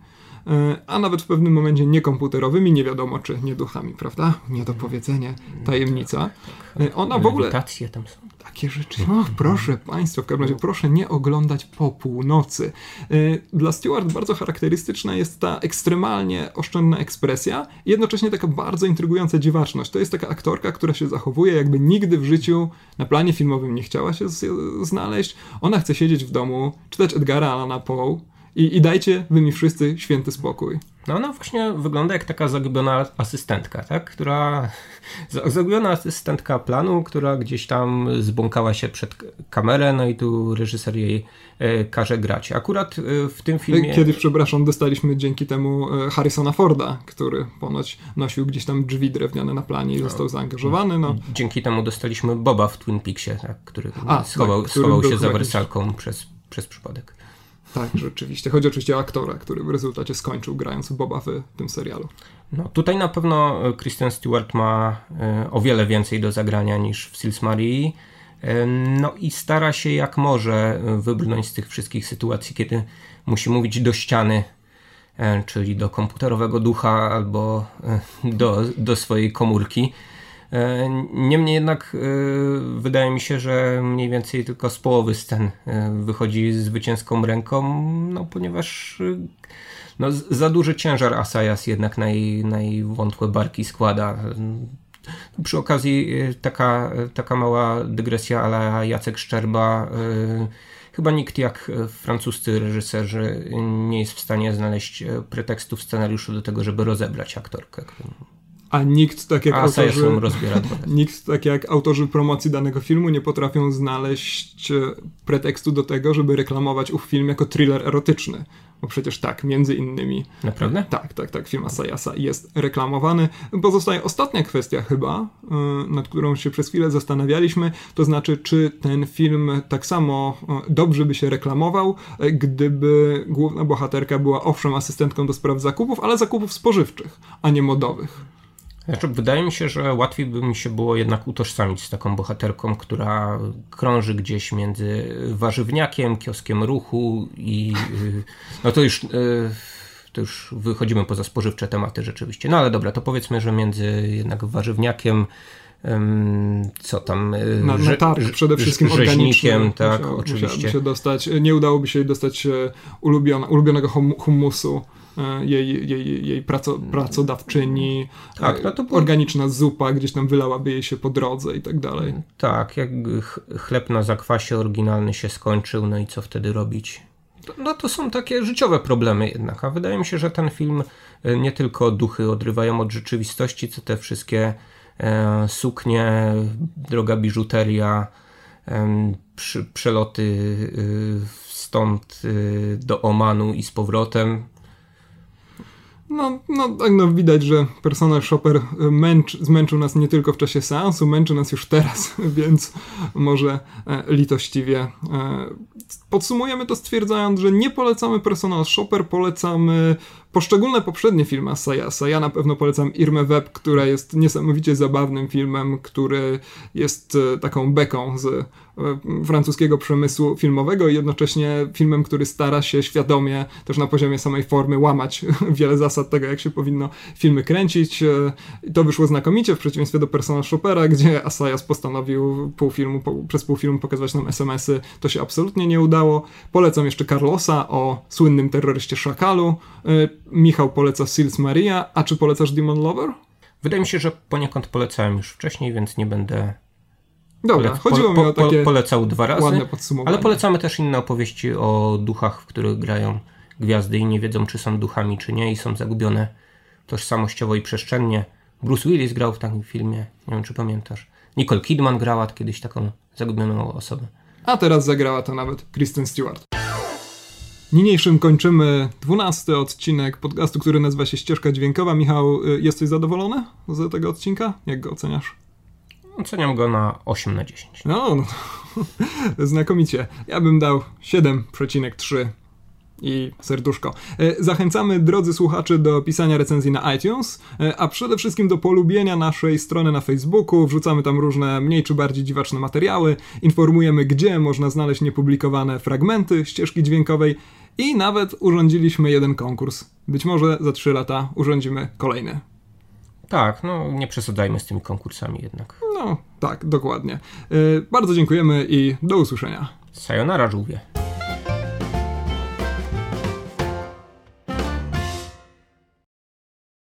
E, a nawet w pewnym momencie niekomputerowymi, nie wiadomo czy nie duchami, prawda? Nie do powiedzenia, tajemnica. Ona w ogóle... tam są. Takie rzeczy. Och, proszę Państwa, w każdym razie proszę nie oglądać po północy. Y, dla Stewart bardzo charakterystyczna jest ta ekstremalnie oszczędna ekspresja i jednocześnie taka bardzo intrygująca dziwaczność. To jest taka aktorka, która się zachowuje jakby nigdy w życiu na planie filmowym nie chciała się znaleźć. Ona chce siedzieć w domu, czytać Edgara Allana Poe i, i dajcie wy mi wszyscy święty spokój. No ona właśnie wygląda jak taka zagubiona asystentka, tak? Która zagubiona asystentka planu, która gdzieś tam zbąkała się przed kamerę, no i tu reżyser jej e, każe grać. Akurat e, w tym filmie... Kiedy, przepraszam, dostaliśmy dzięki temu e, Harrisona Forda, który ponoć nosił gdzieś tam drzwi drewniane na planie i no. został zaangażowany. No. Dzięki temu dostaliśmy Boba w Twin Peaksie, tak? który A, schował, tak, schował się za wersalką przez, przez przypadek. Tak, rzeczywiście. Chodzi oczywiście o aktora, który w rezultacie skończył grając Boba w tym serialu. No, tutaj na pewno e, Kristen Stewart ma e, o wiele więcej do zagrania niż w Sils Marii. E, no i stara się jak może wybrnąć z tych wszystkich sytuacji, kiedy musi mówić do ściany, czyli do komputerowego ducha albo do, do swojej komórki. E, niemniej jednak e, wydaje mi się, że mniej więcej tylko z połowy scen e, wychodzi zwycięską ręką, no ponieważ no, za duży ciężar Asajas jednak na jej, na jej wątłe barki składa. Przy okazji taka, taka mała dygresja ale Jacek Szczerba. Chyba nikt jak francuscy reżyserzy nie jest w stanie znaleźć pretekstu w scenariuszu do tego, żeby rozebrać aktorkę. A nikt tak jak A, autorzy, nikt tak jak autorzy promocji danego filmu nie potrafią znaleźć e, pretekstu do tego, żeby reklamować ów film jako thriller erotyczny. Bo przecież tak, między innymi. Naprawdę? Tak, tak, tak, film Asayasa jest reklamowany. Pozostaje ostatnia kwestia chyba, e, nad którą się przez chwilę zastanawialiśmy, to znaczy, czy ten film tak samo e, dobrze by się reklamował, gdyby główna bohaterka była owszem asystentką do spraw zakupów, ale zakupów spożywczych, a nie modowych. Znaczy, wydaje mi się, że łatwiej by mi się było jednak utożsamić z taką bohaterką, która krąży gdzieś między warzywniakiem, kioskiem ruchu i y, no to już, y, to już wychodzimy poza spożywcze tematy rzeczywiście. No ale dobra, to powiedzmy, że między jednak warzywniakiem, co tam... Na, na targ przede wszystkim organicznym. tak, oczywiście. się dostać, nie udałoby się dostać ulubiona, ulubionego hummusu jej, jej, jej praco, pracodawczyni, tak, no to organiczna zupa gdzieś tam wylałaby jej się po drodze i tak dalej. Tak, jak chleb na zakwasie oryginalny się skończył, no i co wtedy robić? No to są takie życiowe problemy jednak, a wydaje mi się, że ten film nie tylko duchy odrywają od rzeczywistości, co te wszystkie e, suknie, droga biżuteria, e, przy, przeloty e, stąd e, do Omanu i z powrotem. No, no, tak no widać, że personal shopper e, męcz, zmęczył nas nie tylko w czasie seansu, męczy nas już teraz, więc może e, litościwie e, podsumujemy to stwierdzając, że nie polecamy personal shopper, polecamy poszczególne poprzednie filmy Sayasa. Ja na pewno polecam Irmę Web, która jest niesamowicie zabawnym filmem, który jest e, taką beką z e, francuskiego przemysłu filmowego i jednocześnie filmem, który stara się świadomie, też na poziomie samej formy, łamać wiele zasad tego, jak się powinno filmy kręcić. E, I to wyszło znakomicie, w przeciwieństwie do Persona Shoppera, gdzie Asayas postanowił pół filmu, po, przez pół filmu pokazywać nam SMS-y. To się absolutnie nie udało. Polecam jeszcze Carlosa o słynnym terroryście Szakalu Michał poleca Sils Maria, a czy polecasz Demon Lover? Wydaje mi się, że poniekąd polecałem już wcześniej, więc nie będę Dobra, chodziło po, mi o takie po, polecał dwa razy, ładne podsumowanie. ale polecamy też inne opowieści o duchach, w których grają gwiazdy i nie wiedzą, czy są duchami, czy nie i są zagubione tożsamościowo i przestrzennie. Bruce Willis grał w takim filmie, nie wiem, czy pamiętasz. Nicole Kidman grała kiedyś taką zagubioną osobę. A teraz zagrała to nawet Kristen Stewart. Niniejszym kończymy dwunasty odcinek podcastu, który nazywa się Ścieżka Dźwiękowa. Michał, y, jesteś zadowolony z tego odcinka? Jak go oceniasz? Oceniam go na 8 na 10. No, no znakomicie. Ja bym dał 7,3 i serduszko. E, zachęcamy, drodzy słuchacze, do pisania recenzji na iTunes, e, a przede wszystkim do polubienia naszej strony na Facebooku. Wrzucamy tam różne mniej czy bardziej dziwaczne materiały, informujemy, gdzie można znaleźć niepublikowane fragmenty ścieżki dźwiękowej i nawet urządziliśmy jeden konkurs. Być może za 3 lata urządzimy kolejny. Tak, no nie przesadzajmy z tymi konkursami jednak. No, tak, dokładnie. Yy, bardzo dziękujemy i do usłyszenia. Sayonara, żółwie.